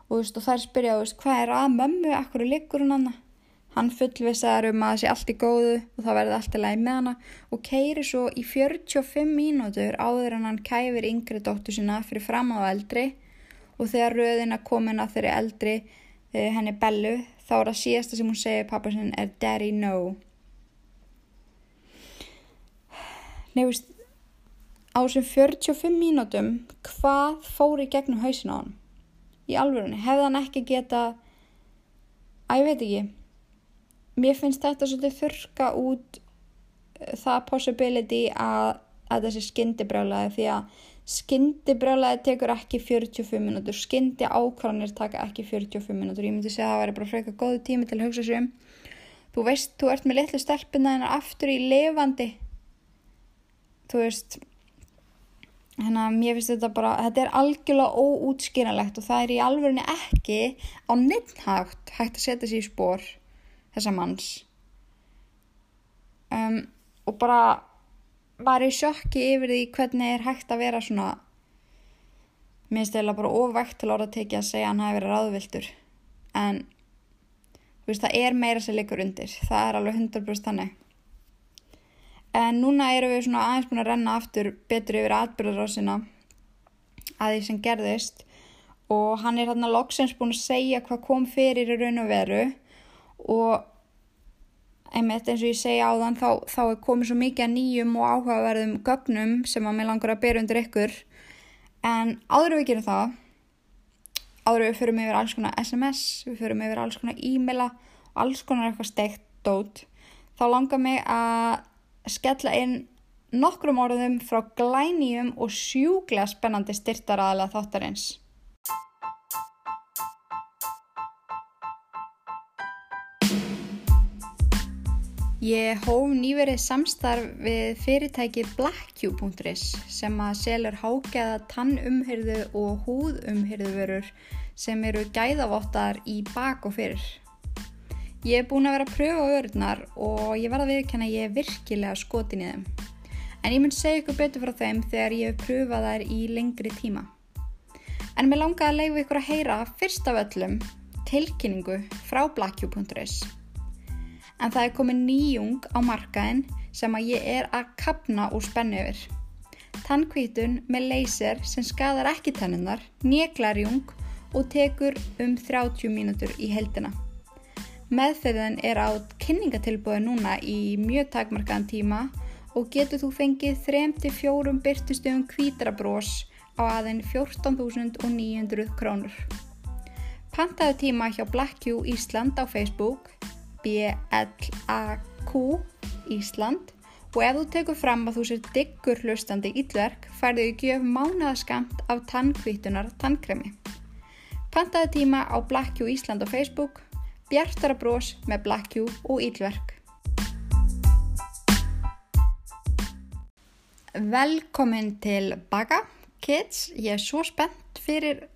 Og, veist, og þær spyrja, veist, hvað er að mömmu, akkur liggur hún hana? Hann fullvisaður um að það sé allt í góðu og það verði allt í lagi með hana og keiri svo í 45 mínútur áður en hann kæfir yngri dóttur sína fyrir fram á eldri. Og þegar röðina komin að þeirri eldri eh, henni bellu þá er það síðasta sem hún segir pappa sinn er daddy no veist, á þessum 45 mínútum, hvað fór í gegnum hausin á hann? Í alvörunni, hefði hann ekki geta, að ég veit ekki, mér finnst þetta svolítið þurka út eh, það possibility að, að þessi skindibrjálaði því að skindibrjálaði tekur ekki 45 mínútur, skyndi ákvarðanir taka ekki 45 mínútur, ég myndi segja að það væri bara frekar góðu tími til að hugsa sér um. Þú veist, þú ert með litlu stelpina hennar aftur í lifandi. Þú veist hérna mér finnst þetta bara þetta er algjörlega óútskýranlegt og það er í alvörunni ekki á neitthátt hægt að setja sér í spór þessa manns. Um, og bara var í sjokki yfir því hvernig er hægt að vera svona mér finnst þetta bara ofvægt til orða tekið að segja hann hafi verið ráðviltur en veist það er meira sem liggur undir. Það er alveg 100% þannig. En núna erum við svona aðeins búin að renna aftur betur yfir atbyrðarásina að því sem gerðist. Og hann er hérna loksins búin að segja hvað kom fyrir í raun og veru. Og einmitt eins og ég segja á þann þá, þá er komið svo mikið að nýjum og áhugaverðum gögnum sem að mér langar að bera undir ykkur en áður við gerum það áður við förum yfir alls konar SMS við förum yfir alls konar e-maila og alls konar eitthvað steikt dót þá langar mig að skella inn nokkrum orðum frá glænýjum og sjúglega spennandi styrtaraðala þáttarins. Ég hóf nýverið samstarf við fyrirtæki blackq.is sem að selur hágeða tannumhyrðu og húðumhyrðuvörur sem eru gæðavottar í bak og fyrir. Ég er búin að vera að pröfa örðnar og ég verða að viðkjanna ég er virkilega skotin í þeim. En ég mun segja ykkur betur frá þeim þegar ég hef pröfað þær í lengri tíma. En mér langaði að leiða ykkur að heyra fyrst af öllum tilkynningu frá blackq.is. En það er komið nýjung á markaðin sem að ég er að kapna úr spennu yfir. Tannkvítun með laser sem skadar ekki tennunnar, nýjeglarjung og tekur um 30 mínútur í heldina. Meðferðin er á kynningatilbúið núna í mjög takmarkaðan tíma og getur þú fengið 3-4 byrtustöfum kvítrabrós á aðein 14.900 krónur. Pantaðu tíma hjá Black Q Ísland á Facebook, B-L-A-Q Ísland og ef þú tekur fram að þú sér diggur hlustandi íllverk færðu í gjöf mánaðaskamt af tannkvítunar tannkremi. Pantaðu tíma á Black Q Ísland á Facebook, Bjartara brós með Black Q og íllverk. Velkomin til Baga Kids, ég er svo spennt fyrir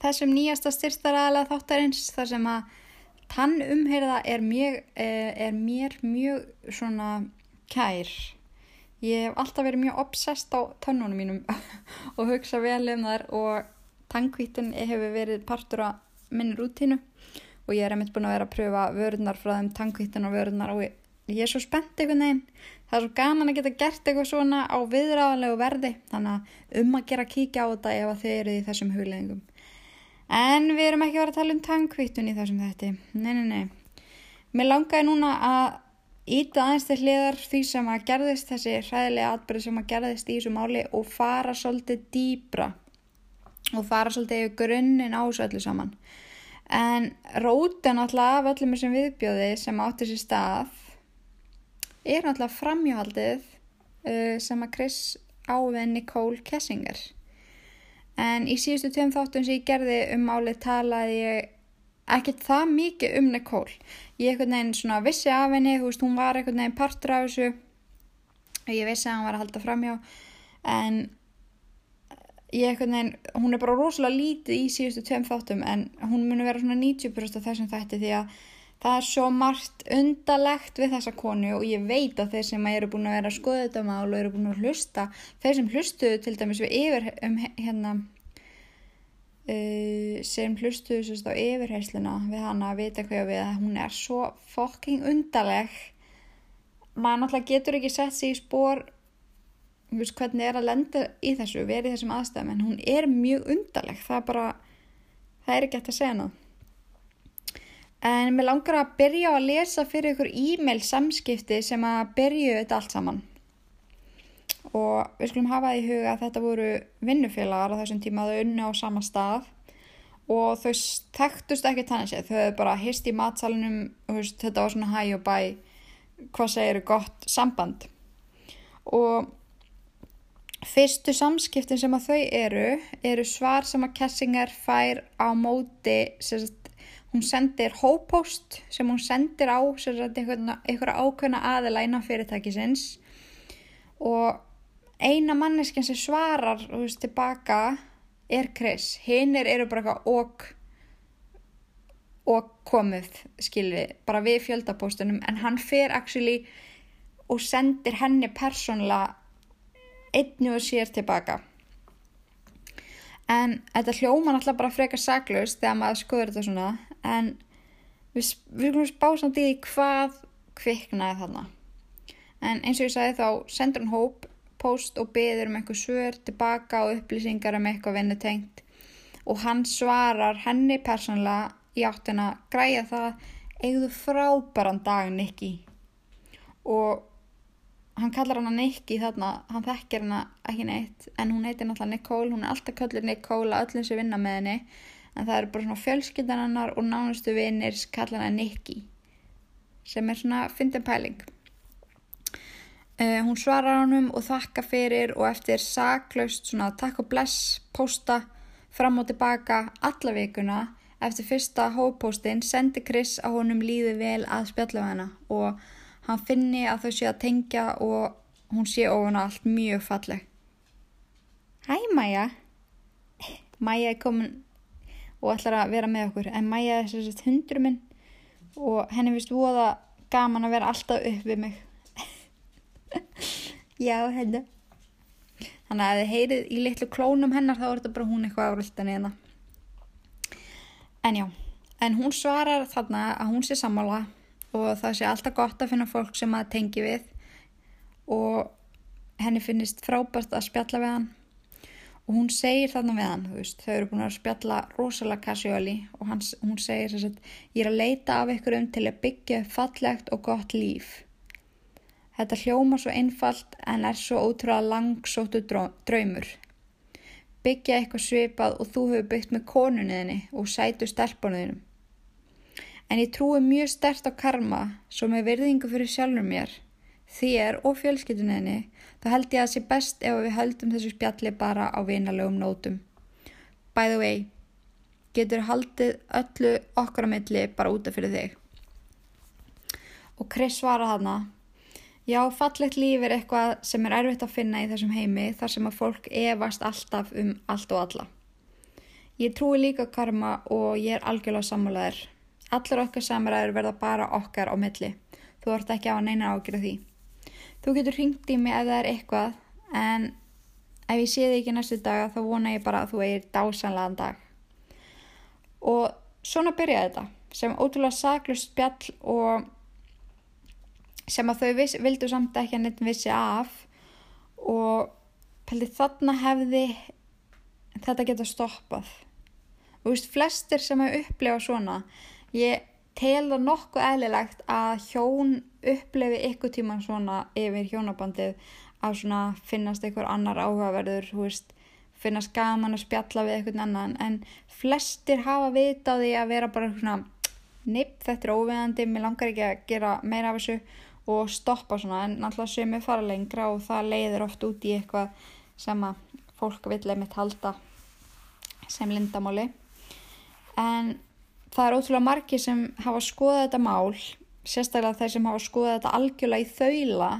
þessum nýjasta styrstaræðilega þáttarins þar sem að tannumheyrða er, mjög, er mér mjög svona kær. Ég hef alltaf verið mjög obsessed á tönnunum mínum og hugsa vel um þar og tannkvítin hefur verið partur af minni rútínu og ég er einmitt búin að vera að pröfa vörðnar frá þeim tannkvítin og vörðnar og ég er svo spennt einhvern veginn. Það er svo gaman að geta gert eitthvað svona á viðræðanlegu verði þannig að um að gera kíkja á þetta ef þið eru í þessum hugleggingum. En við erum ekki að vera að tala um tannkvítun í þessum þetti. Nei, nei, nei. Mér langaði núna að íta aðeins til hliðar því sem að gerðist þessi hræðilega atbyrði sem að gerðist í þessu máli og fara svolítið dýbra og fara svolítið yfir grunninn á þessu öllu saman. En rótin alltaf af öllum þessum viðbjóði sem átti sér stað er alltaf framhjóhaldið uh, sem að Chris ávið Nicole Kessinger. En í síðustu tveim þáttum sem ég gerði um málið talaði ég ekkert það mikið um Nicole. Ég eitthvað neginn svona vissi af henni, þú veist, hún var eitthvað neginn partur af þessu og ég vissi að hann var að halda framhjá en ég eitthvað neginn, hún er bara rosalega lítið í síðustu tveim þáttum en hún muni vera svona 90% af þessum þætti því að það er svo margt undalegt við þessa konu og ég veit að þeir sem eru búin að vera að skoða þetta mál og eru búin að hlusta, þeir sem hlustuðu til dæmis við yfir um hérna Uh, sem hlustuðu sérst á yfirheysluna við hana að vita hvað við að hún er svo fokking undarleg. Maður náttúrulega getur ekki sett sér í spór veist, hvernig er að lenda í þessu verið þessum aðstæðum en hún er mjög undarleg. Það er bara það er ekki eftir að segja ná en mér langar að byrja að lesa fyrir ykkur e-mail samskipti sem að byrju þetta allt saman. Og við skulum hafa í huga að þetta voru vinnufélagar á þessum tíma þau unni á sama stað. Og þau þekktust ekki tannig sér þau hefðu bara hist í matsalunum og þetta var svona hæ og bæ hvað segir gott samband. Og fyrstu samskiptin sem að þau eru eru svar sem að Kessinger fær á móti sagt, hún sendir hópost sem hún sendir á einhverja ákveðna aðila innan fyrirtækisins. Og eina manneskinn sem svarar veist, tilbaka er Chris. Hinnir eru bara eitthvað og og komið skilvi, bara við fjöldapóstunum en hann fer actually og sendir henni persónlega einnu og sér tilbaka en þetta hljóma náttúrulega bara frekar saklaust þegar maður skoður þetta svona en við, við erum spásamt í því hvað kviknaði þarna. En eins og ég sagði þá sendur hann hóp post og beður um eitthvað svör tilbaka og upplýsingar um eitthvað vinnutengt. Og hann svarar henni persónulega í áttina græja það eigðu frábæran dag Nicky og hann kallar hana Nicky þarna, hann þekkir hana ekki neitt en hún heitir náttúrulega Nicole, hún er alltaf kallur Nicole að öllum sem vinna með henni en það eru bara svona fjölskyldan hannar og nánustu vinnir kallar hana Nicky sem er svona fyndin pæling Uh, hún svarar honum og þakka fyrir og eftir saklaust svona takk og bless posta fram og tilbaka alla vikuna eftir fyrsta hóppóstinn sendi Chris að honum líði vel að spjalla hana og hann finni að þau sé að tengja og hún sé ofan allt mjög falleg. Hæ Maja, Maja er komin og ætlar að vera með okkur en Maja er þess að hundur minn og henni vist voða gaman að vera alltaf upp við mig. Já, hérna. Þannig að þið heyrið í litlu klónum hennar þá er þetta bara hún eitthvað árultan í hennar. En já, en hún svarar þarna að hún sé sammála og það sé alltaf gott að finna fólk sem að tengi við og henni finnist frábært að spjalla við hann og hún segir þarna við hann, veist, þau eru búin að spjalla rosalega casuali og hann, hún segir þess að ég er að leita af ykkur um til að byggja fallegt og gott líf. Þetta hljóma svo einfalt en er svo ótrúlega langsóttu draumur. byggja eitthvað svipað og þú hefur byggt með konunniðinni og sætu stelpunuðinum. En ég trúi mjög stert á karma svo með virðingu fyrir sjálfur mér, þér og fjölskyldunniðinni, þá held ég að það sé best ef við höldum þessu spjalli bara á vinalögum nótum. By the way, getur haldið öllu okkar á milli bara útaf fyrir þig. Og Chris svara hana, já, fallegt líf er eitthvað sem er erfitt að finna í þessum heimi þar sem að fólk efast alltaf um allt og alla. Ég trúi líka karma og ég er algjörlega sammálaður. Allar okkar samræður verða bara okkar á milli. Þú ert ekki á að neina ágjöra því. Þú getur hringt í mig ef það er eitthvað en ef ég sé þig ekki næstu daga þá vona ég bara að þú eigir dásanlegan dag. Og svona byrjaði þetta sem ótrúlega saklust spjall og sem að þau viss, vildu samt ekki að neitt vissi af og peldi þarna hefði þetta geta stoppað. Þú veist, flestir sem hefur upplifað svona, ég tel það nokkuð eðlilegt að hjón upplefi ykkur tíman svona yfir hjónabandið að svona finnast einhver annar áhugaverður, þú veist, finnast gaman að spjalla við einhvern annan. En flestir hafa vita því að vera bara svona nipp, þetta er óviðandi, mér langar ekki að gera meira af þessu og stoppa svona. En náttúrulega sem ég fara lengra og það leiðir oft út í eitthvað sem að fólk vil einmitt halda sem lindamáli. En það er ótrúlega margi sem hafa skoðað þetta mál sérstaklega þeir sem hafa skoðað þetta algjörlega í þaula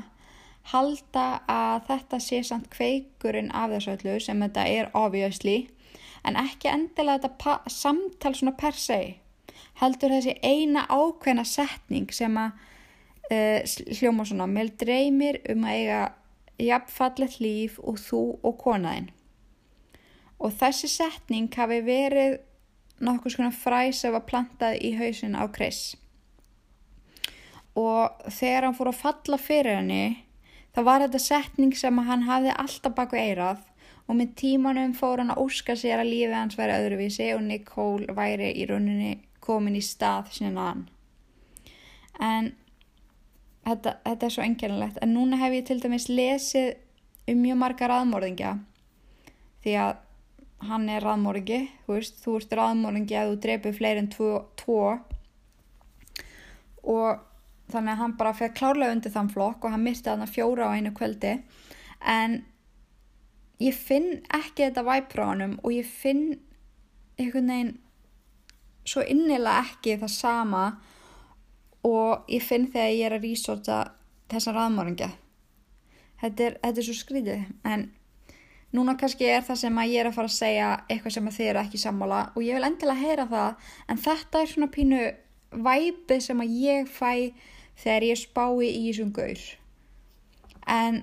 halda að þetta sé samt kveikurinn af þessu öllu sem þetta er obviously. En ekki endilega þetta samtal svona per se heldur þessi eina ákveðna setning sem að uh, hljóma svona mér dreymir um að eiga jafnfallet líf og þú og konaðinn. Og þessi setning hafi verið nokkuð svona fræs að var plantað í hausin á Chris. Og þegar hann fór að falla fyrir henni þá var þetta setning sem hann hafði alltaf baku eirað og með tímanum fór hann að óska sér að lífið hans væri öðruvísi og Nicole væri í rauninni komin í stað sinna hann en þetta, þetta er svo engjörnulegt en núna hef ég til dæmis lesið um mjög margar aðmörðingja því að hann er raðmóringi, þú veist, þú ert raðmóringi að þú dreipir fleiri en tvo, tvo. Og þannig að hann bara fekk klárlega undir þann flokk og hann myrti þarna fjóra á einu kvöldi. En ég finn ekki þetta væp frá hann og ég finn einhvern veginn svo innilega ekki það sama og ég finn þegar ég er að resorta þessa raðmóringi þetta er, þetta er svo skrítið en Núna kannski er það sem að ég er að fara að segja eitthvað sem að þið eru ekki sammála og ég vil endilega heyra það en þetta er svona pínu væpið sem að ég fæ þegar ég spái í þessum gaur. En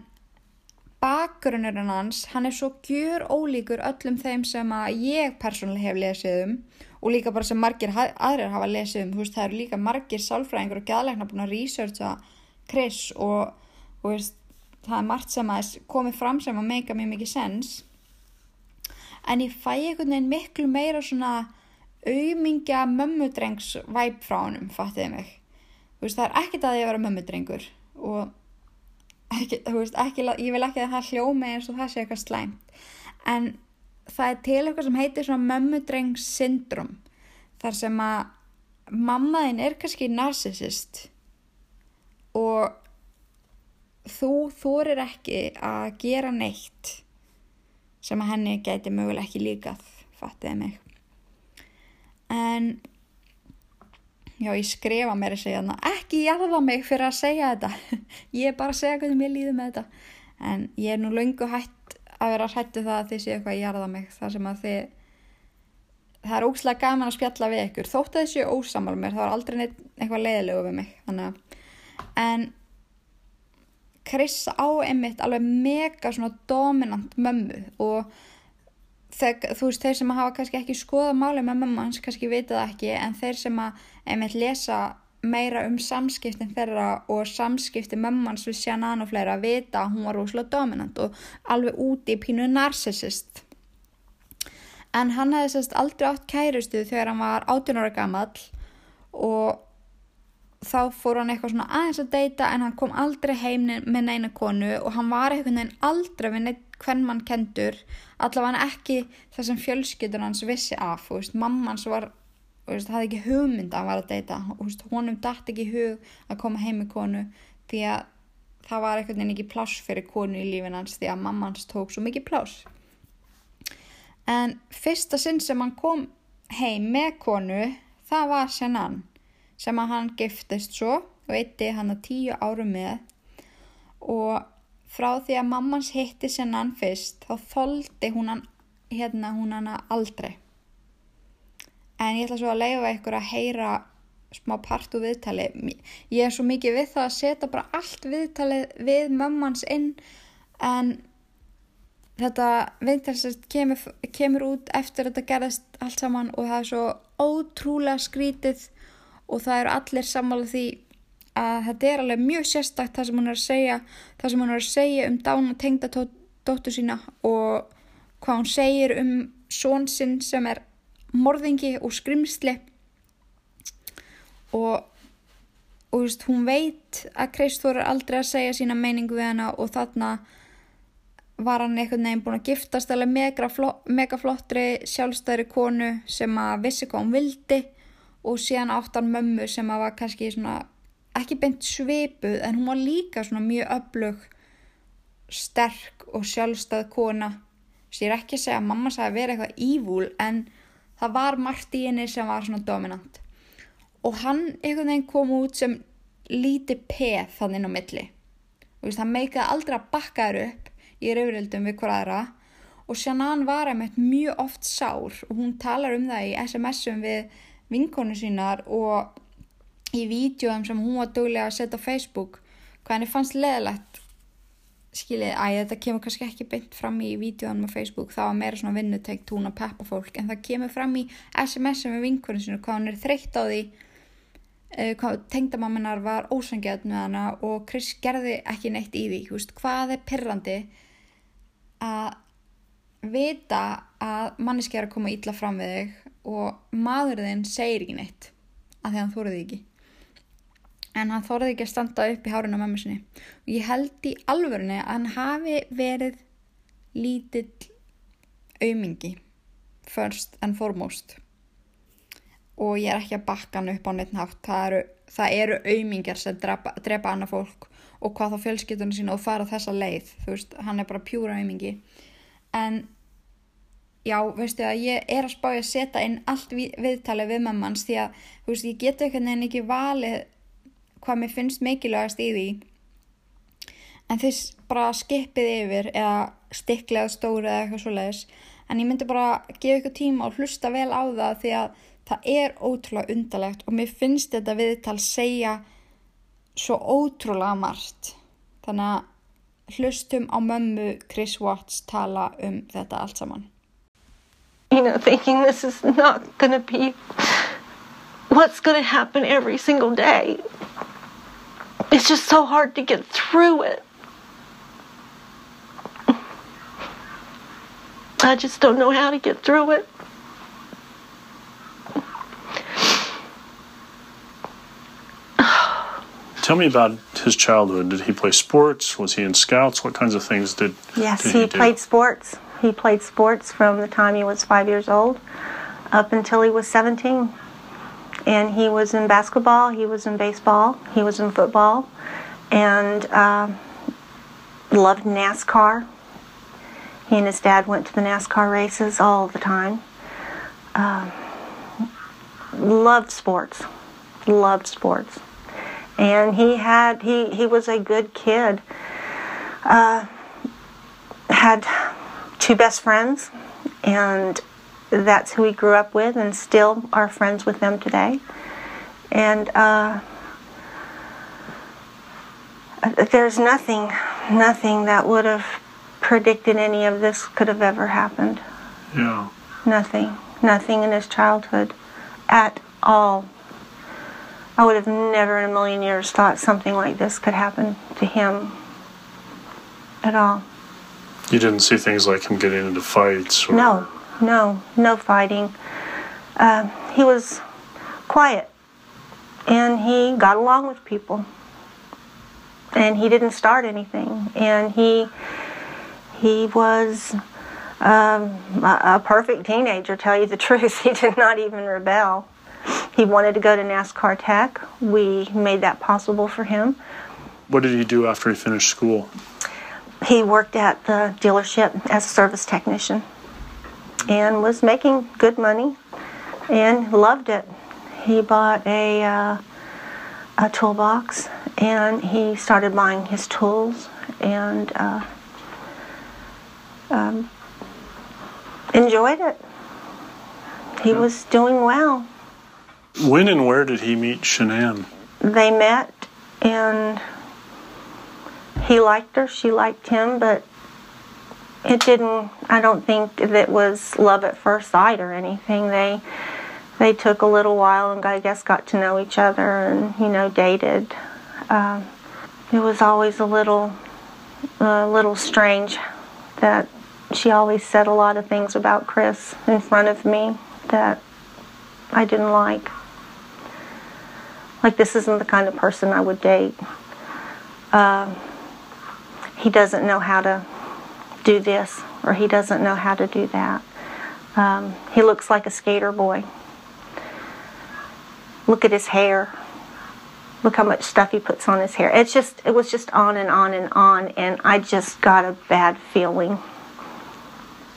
bakgrunnurinn hans, hann er svo gjur ólíkur öllum þeim sem að ég persónulega hef lesið um og líka bara sem margir aðrir hafa lesið um. Þú veist það eru líka margir sálfræðingur og gæðleikna búin að researcha Chris og, og veist það er margt sem að komi fram sem að meika mjög mikið sens en ég fæ einhvern veginn miklu meira svona auðmingja mömmudrengs væp frá honum, fattiði mig. Veist, það er ekkit að ég vera mömmudrengur og ekki, veist, ekki, ég vil ekki að það hljómi eins og það sé eitthvað slæmt. En það er til eitthvað sem heitir svona mömmudrengs syndrom þar sem að mammaðin er kannski narsisist og þú þorir ekki að gera neitt sem að henni gæti möguleg ekki líkað, fattiði mig. En já, ég skrifa mér að segja þarna, ekki jarða mig fyrir að segja þetta. Ég er bara að segja hvernig mér líður með þetta. En ég er nú laungu hætt að vera hættu það að þið séu eitthvað að jarða mig. Það sem að þið, það er óslægt gaman að spjalla við ykkur. Þótt að þið séu ósamal mér, þá er aldrei neitt eitthvað leiðilegu við mig. Þannig að, en Chris á einmitt alveg mega svona dominant mömmu og þeir, þú veist þeir sem hafa kannski ekki skoða máli með mömmu hans kannski vita það ekki en þeir sem einmitt lesa meira um samskiptin þeirra og samskipti mömmans við Shannon og fleira að vita að hún var rosalega dominant og alveg úti í pínu narsisist en hann hefði sérst aldrei átt kærustu þegar hann var 18 ára gammal og þá fór hann eitthvað svona aðeins að deyta en hann kom aldrei heim með neina konu og hann var eitthvað neina aldrei við neitt hvern mann kendur allavega ekki það sem fjölskyldur hans vissi af og veist, mamma hans var veist, hafði ekki hugmynd að hann var að deyta og honum dætt ekki hug að koma heim með konu því að það var einhvern veginn ekki pláss fyrir konu í lífin hans því að mamma hans tók svo mikið pláss. En fyrsta sinn sem hann kom heim með konu það var Shannon sem að hann giftist svo og eitti hann að tíu árum með. Og frá því að mammans hitti Shannon fyrst þá þóldi hún hann hérna hún hann aldrei. En ég ætla svo að leifa ykkur að heyra smá part úr viðtali. Ég er svo mikið við það að setja bara allt viðtali við mammans inn en þetta viðtali kemur, kemur út eftir að þetta gerðist allt saman og það er svo ótrúlega skrítið og það eru allir sammála því að þetta er alveg mjög sérstakt það sem hún er að segja er að segja um dán og tengda dóttu sína og hvað hún segir um svonsinn sem er morðingi og skrimsli. Og, og veist, hún veit að Kristór er aldrei að segja sína meiningu við hana og þarna var hann einhvern veginn búin að giftast alveg mega flottri sjálfstæðri konu sem að vissi hvað hún vildi og síðan áttan mömmu sem að var kannski svona ekki beint svipuð en hún var líka svona mjög öflug sterk og sjálfstæð kona. Sem ég er ekki að segja að mamma sagði að vera eitthvað ívúl en það var margt í henni sem var svona dominant. Og hann einhvern veginn kom út sem lítið peð þannig á milli. Og hann meikaði aldrei að bakka þér upp í rauðrildum við hverjaðra og Shannan var einmitt mjög oft sár og hún talar um það í SMS-um við vinkonu sínar og í vídjóum sem hún var duglega að setja á Facebook hvað henni fannst leðilegt skiljið, að þetta kemur kannski ekki beint fram í vídjóðanum á Facebook, það var meira svona vinnutengt hún að peppa fólk, en það kemur fram í SMS-um við vinkunum sinu, hvað hún er þreytt á því uh, hvað tengdamamminar var ósangjað með hana og Chris gerði ekki neitt í því, veist, hvað er pirrandi að vita að manneski er að koma ítla fram við þig og maðurðin segir ekki neitt að því hann þóruði ekki. En hann þóruði ekki að standa upp í hárinu á mömmu sinni. Og ég held í alvörunni að hann hafi verið lítill aumingi first and foremost. Og ég er ekki að bakka hann upp á neitt nátt það eru, það eru aumingar sem drepa, drepa annað fólk og hvað þá fjölskyldunum sína og fara þessa leið. Þú veist, hann er bara pjúra aumingi. En já, veistu að ég er að spája að setja inn allt við, viðtalið við mammans því að, þú veist, ég geta einhvern veginn ekki valið hvað mér finnst mikilvægast í því. En þess bara skipið yfir eða stiklað stóri eða eitthvað svo leiðis en ég myndi bara gefa ykkur tíma og hlusta vel á það því að það er ótrúlega undarlegt og mér finnst þetta viðtal segja svo ótrúlega margt. Þannig að hlustum á mömmu Chris Watts tala um þetta allt saman You know, thinking this is not going to be what's going to happen every single day. It's just so hard to get through it. I just don't know how to get through it. Tell me about his childhood. Did he play sports? Was he in scouts? What kinds of things did, Yes, did he, he, do? played sports. He played sports from the time he was five years old up until he was 17. And he was in basketball, he was in baseball, he was in football, and uh, loved NASCAR. He and his dad went to the NASCAR races all the time. Um loved sports, loved sports, and he had he he was a good kid. Uh, had two best friends, and that's who we grew up with, and still are friends with them today. And uh, there's nothing, nothing that would have predicted any of this could have ever happened. Yeah. Nothing, nothing in his childhood at all. I would have never in a million years thought something like this could happen to him at all. You didn't see things like him getting into fights? Or, No, no, no fighting. Uh, he was quiet and he got along with people. And he didn't start anything. And he He was um, a, a perfect teenager, tell you the truth. He did not even rebel. He wanted to go to NASCAR Tech. We made that possible for him. What did he do after he finished school? He worked at the dealership as a service technician and was making good money and loved it. He bought a, uh, a toolbox and he started buying his tools and uh, um, enjoyed it. He was doing well. When and where did he meet Shanann? They met and he liked her, she liked him, but it didn't I don't think that it was love at first sight or anything. They they took a little while and I guess got to know each other and you know dated. Um, it was always a little a little strange that she always said a lot of things about Chris in front of me that I didn't like. Like this isn't the kind of person I would date. Uh, he doesn't know how to do this or he doesn't know how to do that. Um, he looks like a skater boy. Look at his hair. Look how much stuff he puts on his hair. It's just, it was just on and on and on, and I just got a bad feeling.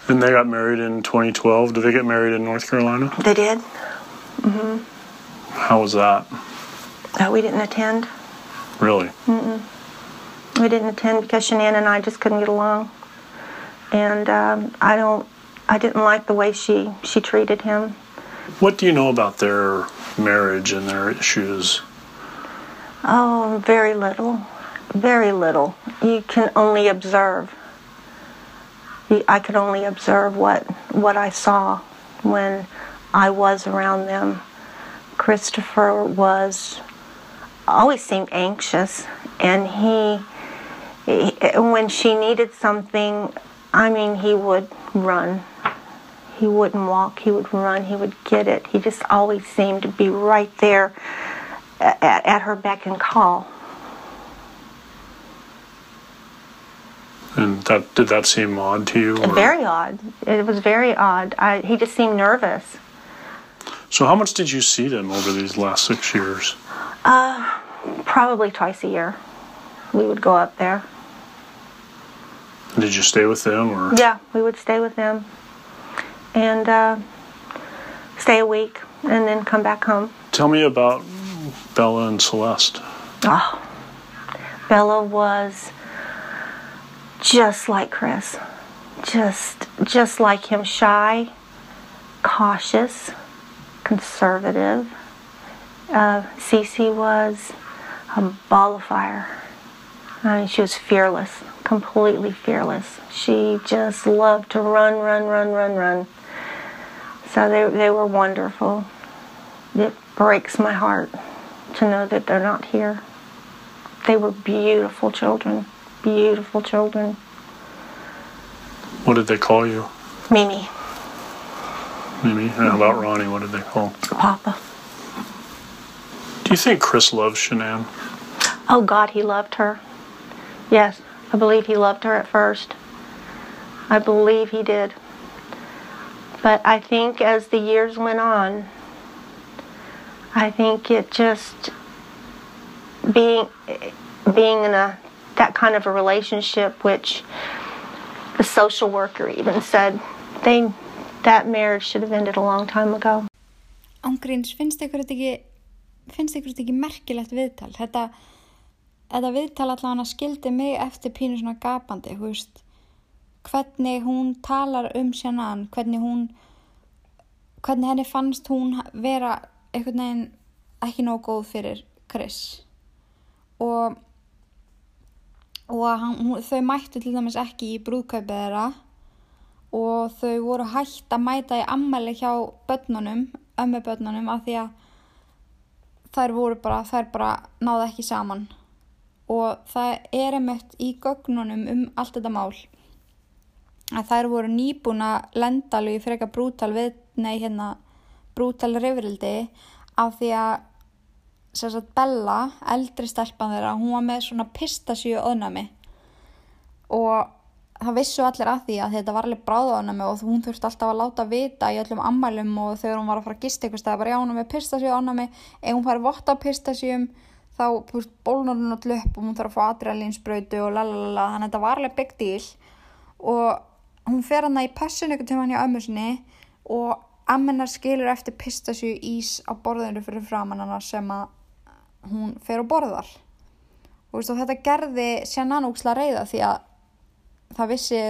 And they got married in 2012. Did they get married in North Carolina? They did. Mm-hmm. How was that? Uh, we didn't attend. Really? We didn't attend because Shanann and I just couldn't get along, and um, I don't, I didn't like the way she she treated him. What do you know about their marriage and their issues? Oh, very little, very little. You can only observe. I could only observe what what I saw when I was around them. Christopher was always seemed anxious, and he, he when she needed something, I mean, he would run. He wouldn't walk. He would run. He would get it. He just always seemed to be right there at, at her beck and call. And that did that seem odd to you? or- Very odd. It was very odd. I, he just seemed nervous. So how much did you see them over these last six years? Uh, probably twice a year, we would go up there. Did you stay with them or? Yeah, we would stay with them and uh, stay a week and then come back home. Tell me about Bella and Celeste. Oh, Bella was just like Chris, just just like him, shy, cautious, conservative. Uh, Cece was a ball of fire. I mean, she was fearless, completely fearless. She just loved to run, run, run, run, run. So they they were wonderful. It breaks my heart to know that they're not here. They were beautiful children, beautiful children. What did they call you? Mimi, Mimi? And how about Ronnie? What did they call? Papa. Do you think Chris loves Shanann? Oh God, he loved her. Yes, I believe he loved her at first. I believe he did. But I think as the years went on, I think it just being being in a that kind of a relationship, which the social worker even said they that marriage should have ended a long time ago. Ángríns, finnst ykkur þetta ekki finnst ykkur þetta ekki merkilegt viðtal þetta, þetta viðtal allavega skildi mig eftir pínu svona gapandi veist, hvernig hún talar um sjannan hvernig hún hvernig henni fannst hún vera einhvern veginn ekki nóg góð fyrir Chris. Og og hann, hún, þau mættu til dæmis ekki í brúðkaupið þeirra. Og þau voru hægt að mæta í ammæli hjá börnunum, ömmu börnunum af því að þær voru bara, þær bara náðu ekki saman og það er einmitt í gögnunum um allt þetta mál að þær voru nýbúin að lenda alveg í freka brútal við, nei hérna brútal rifrildi af því að sagt Bella, eldri stelpan þeirra, hún var með svona pistasíu öðnami og það vissu allir að því að þetta var alveg bráðaðanami og hún þurfti alltaf að láta vita í öllum ammælum og þegar hún var að fara að gista eitthvað stað bara já hún er með pistasíu ánami ef hún fari votta á pistasíum þá bólnar hún alltaf upp og hún þarf að fá adrenalinsbrautu og lalalala þannig að þetta var alveg big deal. Og hún fer hana í passun eitthvað tíma hann hjá ömmu sinni og ammennar skilur eftir pistasíu ís á borðinu fyrir framann hana sem að hún fer og borðar. Og, veist, og þetta gerði sérna núksla reyða því að það vissi,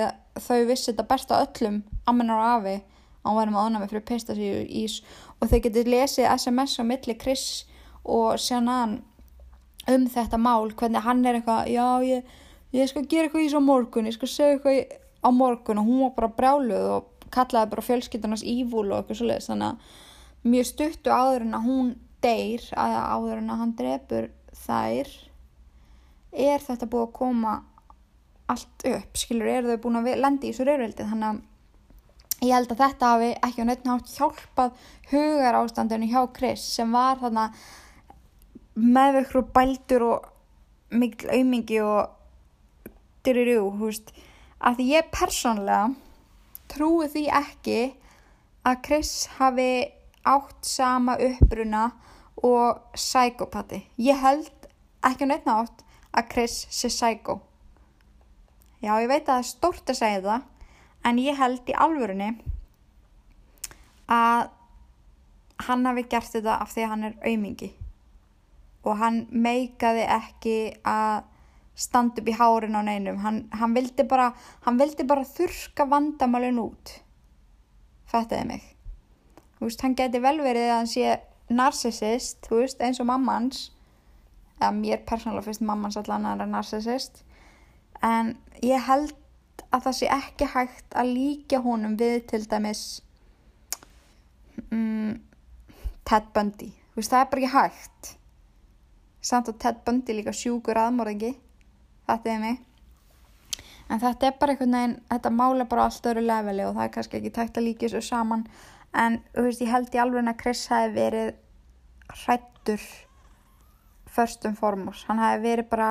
þau vissi þetta best á öllum ammenar og afi að hún væri með ánæmi fyrir pistasíu ís. Og þau getur lesið SMS á milli Chris og Shannon um þetta mál, hvernig hann er eitthvað já ég, ég skal gera eitthvað ís á morgun ég skal segja eitthvað á morgun og hún var bara brjáluð og kallaði bara fjölskyldunars ívúl og eitthvað svolítið þannig að mjög stuttu áður en að hún deyr, að áður en að hann drefur þær er þetta búið að koma allt upp, skilur, eru þau búin að lendi í þessu raurveldi, þannig að ég held að þetta hafi ekki á neitt nátt hjálpað hugar ástandinu hjá Chris sem var þarna meðvekru bældur og mikil aumingi og dyrirjú, hú veist, að því ég persónlega trúi því ekki að Chris hafi átt sama uppruna og psykopati. Ég held ekki á neitt nátt að Chris sé psyko. Já, ég veit að það er stórt að segja það, en ég held í alvörunni að hann hafi gert þetta af því að hann er aumingi og hann meikaði ekki að standa upp í hárin á neinum. Hann, hann, vildi bara, hann vildi bara þurka vandamálun út. Fættiði mig. Þú veist, hann geti vel verið að hann sé narsisist, þú veist, eins og mammans, eða mér persónulega fyrst mammans allan að hann er narsisist, en ég held að það sé ekki hægt að líka honum við til dæmis um, Ted Bundy þú veist það er bara ekki hægt samt að Ted Bundy líka sjúkur aðmorðingi. Þetta er mig. En þetta er bara einhvern veginn þetta mála bara allt öru leveli og það er kannski ekki tægt að líka þessu saman. En þú veist ég held í alveg að Chris hafi verið hrættur first and foremost. Hann hafi verið bara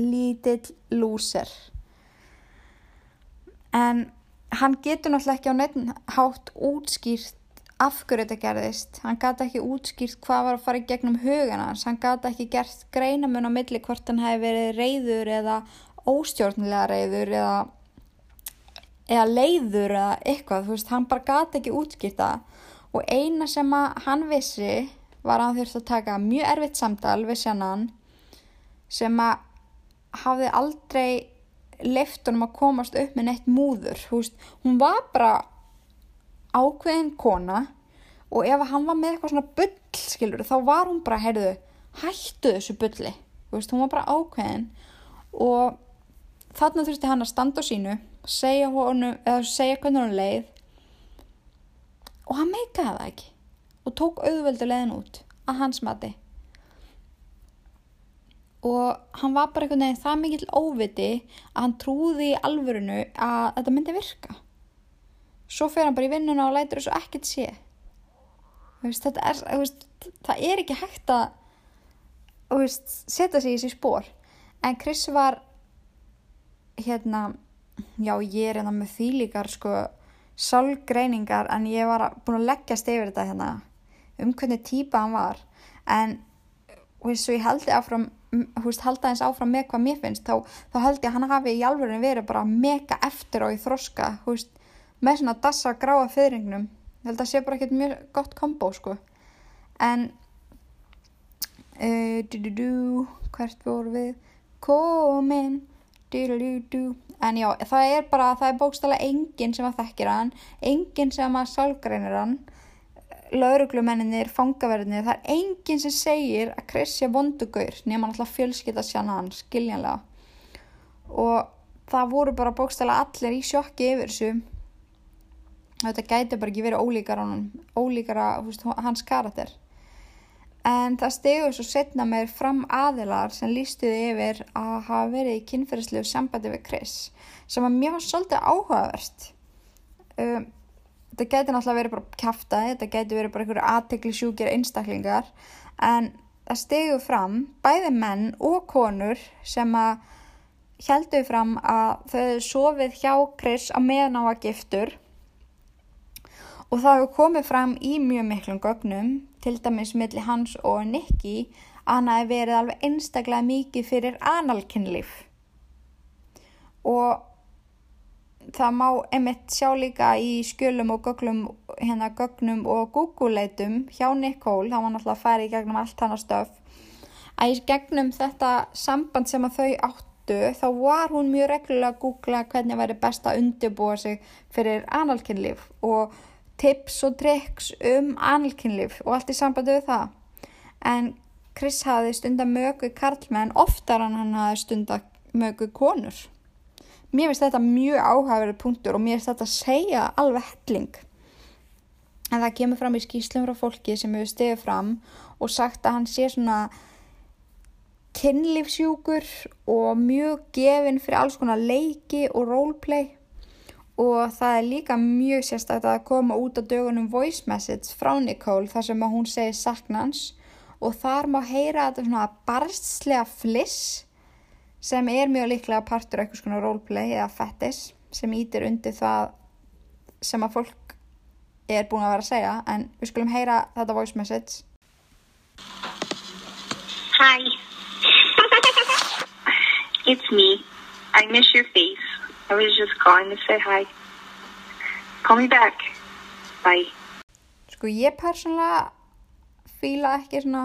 lítill lúser. En hann getur náttúrulega ekki á neitt hátt útskýrt af hverju þetta gerðist. Hann gæti ekki útskýrt hvað var að fara í gegnum hugana hans. Hann gæti ekki gert greinamun á milli hvort hann hefði verið reyður eða óstjórnilega reyður eða, eða leiður eða eitthvað, þú veist, hann bara gæti ekki útskýrt það. Og eina sem hann vissi var að hann þurfti að taka mjög erfitt samtal við sjannan sem að hafði aldrei leiftunum að komast upp með neitt múður. Veist, hún var bara ákveðin kona og ef hann var með eitthvað svona bull skilur, þá var hún bara, heyrðu hættu þessu bulli. Veist, hún var bara ákveðin og þarna þurfti hann að standa á sínu segja honu, eða segja hvernig hún leið og hann meikaði það ekki og tók auðveldu leiðin út að hans mati. Og hann var bara einhvern veginn það mikill óviti að hann trúði í alvörinu að þetta myndi virka svo fer hann bara í vinnuna og lætur þessu ekkert sé. Veist, er, veist, það er ekki hægt að veist, setja sig í þessi spór en Chris var hérna já ég er hérna með þýlíkar sko sálgreiningar en ég var búin að leggjast yfir þetta hérna um hvernig típa hann var. En og ég haldi áfram húst, halda eins áfram með hvað mér finnst þá, þá held ég að hann hafi í alveg verið bara mega eftir og í þroska húst, með svona dassa gráa fyrringnum ég held að sé bara ekkert mjög gott kombo sko en uh, du, du, du, hvert voru við komin en já það er bara það er bókstala enginn sem að þekkir hann enginn sem að sálgreinir hann lauruglumenninir, fangaverðinir, það er enginn sem segir að sé vondugaur nema alltaf fjölskytta sjana hann, skiljanlega. Og það voru bara bókstæla allir í sjokki yfir þessu. Þetta gæti bara ekki verið ólíkar, honum, ólíkar að, hans karakter. En það stegur svo setna með fram aðilar sem lístuði yfir að hafa verið í kynferðslegu sambandi við Chris sem var mjög svolítið áhugaverst. Um, þetta getur náttúrulega verið bara kæftæði, þetta getur verið bara einhverju aðtekli sjúkir einstaklingar en það stegur fram bæði menn og konur sem að heldur fram að þau sofið hjá Chris á meðan á að giftur og það hefur komið fram í mjög miklum gögnum, til dæmis milli hans og Nicky, að hann hefði verið alveg einstaklega mikið fyrir analkinnlíf. Og það má einmitt sjá líka í skjölum og gögnum, hérna, gögnum og Google-leitum hjá Nicole, það var náttúrulega að fara í gegnum allt hann að stöf, að í gegnum þetta samband sem að þau áttu, þá var hún mjög reglulega að googla hvernig væri best að undirbúa sig fyrir analkinnlíf og tips og triks um analkinnlíf og allt í sambandi við það. En Chris hafði stunda mögu karlmenn oftar en hann hafði stunda mögu konur. Mér finnst þetta mjög áhæfverið punktur og mér finnst þetta að segja alveg helling. En það kemur fram í skýslum frá fólki sem hefur stegið fram og sagt að hann sé svona kynlífsjúkur og mjög gefinn fyrir alls konar leiki og roleplay og það er líka mjög sérstaklega að koma út á dögunum voice message frá Nicole þar sem hún segir saknans og þar má heyra þetta svona barstlega fliss sem er mjög líklega partur af eitthvað svona roleplay eða fettis sem ítir undir það sem að fólk er búin að vera að segja en við skulum heyra þetta voice message Hi. it's me. I miss your face. I was just calling to say hi. Call me back. Bye. Sko ég persónulega fíla ekki svona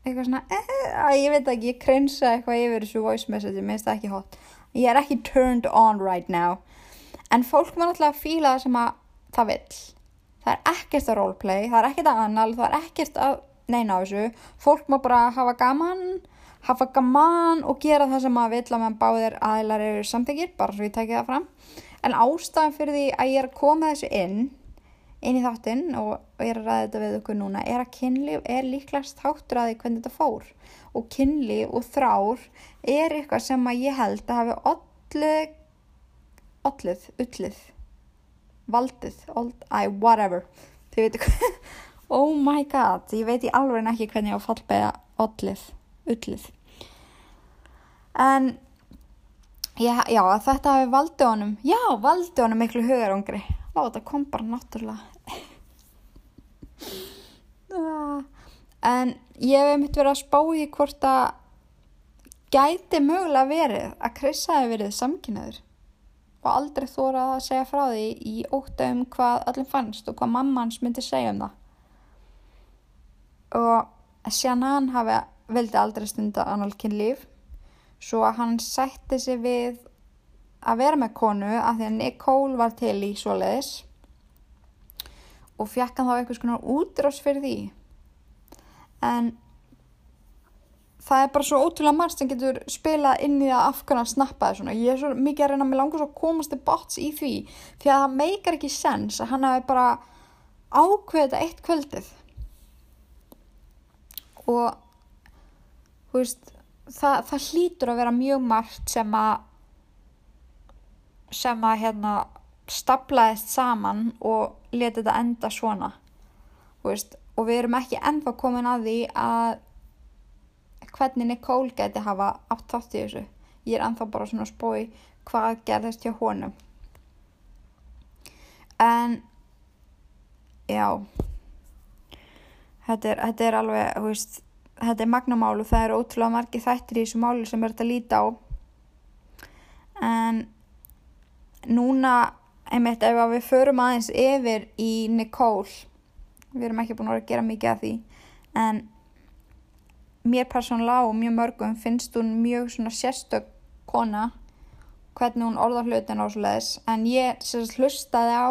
eitthvað svona, eh, ég veit ekki, ég krensa eitthvað yfir þessu voice message, mér finnst það ekki hot. Ég er ekki turned on right now. En fólk má náttúrulega fíla það sem að það vill. Það er ekkert að roleplay, það er ekkert að annal, það er ekkert að neina á þessu. Fólk má bara hafa gaman, hafa gaman og gera það sem að vill að meðan báðir aðilar eru samþykir, bara svo ég tæki það fram. En ástæðan fyrir því að ég er að koma þessu inn, inn í þáttinn og, og ég er að ræða þetta við okkur núna, er að kynlíf er líklegast þáttur að því hvernig þetta fór. Og kynlíf og þrár er eitthvað sem að ég held að hafi ollið, ollið, ullið, valdið, old, I, whatever. Þið veitu hvað, oh my god, ég veit í alveg ekki hvernig ég á fallbega ollið, ullið. En já, já, þetta hafi valdið honum, já, valdið honum miklu hugarongri. Vá, þetta kom bara náttúrulega. En ég hef einmitt verið að spá í hvort að gæti mögulega verið að Chris hafi verið samkynnaður og aldrei þórað að segja frá því í óta um hvað öllum fannst og hvað mamma hans myndi segja um það. Og síðan hann hafi vildi aldrei stunda annálkinn líf svo að hann sætti sig við að vera með konu af því að Nicole var til í svoleiðis. Og fekk hann þá eitthvað svona útrás fyrir því. En það er bara svo ótrúlega margt sem getur spilað inn í að afkvæmna snappaði svona. Ég er svo mikið að reyna að mér langar svo að komast til bots í því því að það meikar ekki sens að hann hafi bara ákveðið eitt kvöldið. Og þú veist það, það hlýtur að vera mjög margt sem að sem að hérna staplaðist saman og leti þetta enda svona veist, og við erum ekki ennþá komin að því að hvernig Nicole geti hafa átt þátt í þessu. Ég er ennþá bara svona spói hvað gerðist hjá honum. En já. Þetta er, þetta er alveg veist, þetta er magnamál og það eru ótrúlega margi þættir í þessu máli sem er þetta að líta á. En núna einmitt ef við förum aðeins yfir í Nicole við erum ekki búin að gera mikið af því en mér persónulega og mjög mörgum finnst hún mjög svona sérstök kona hvernig hún orða hlutin leiðis en ég sérst hlustaði á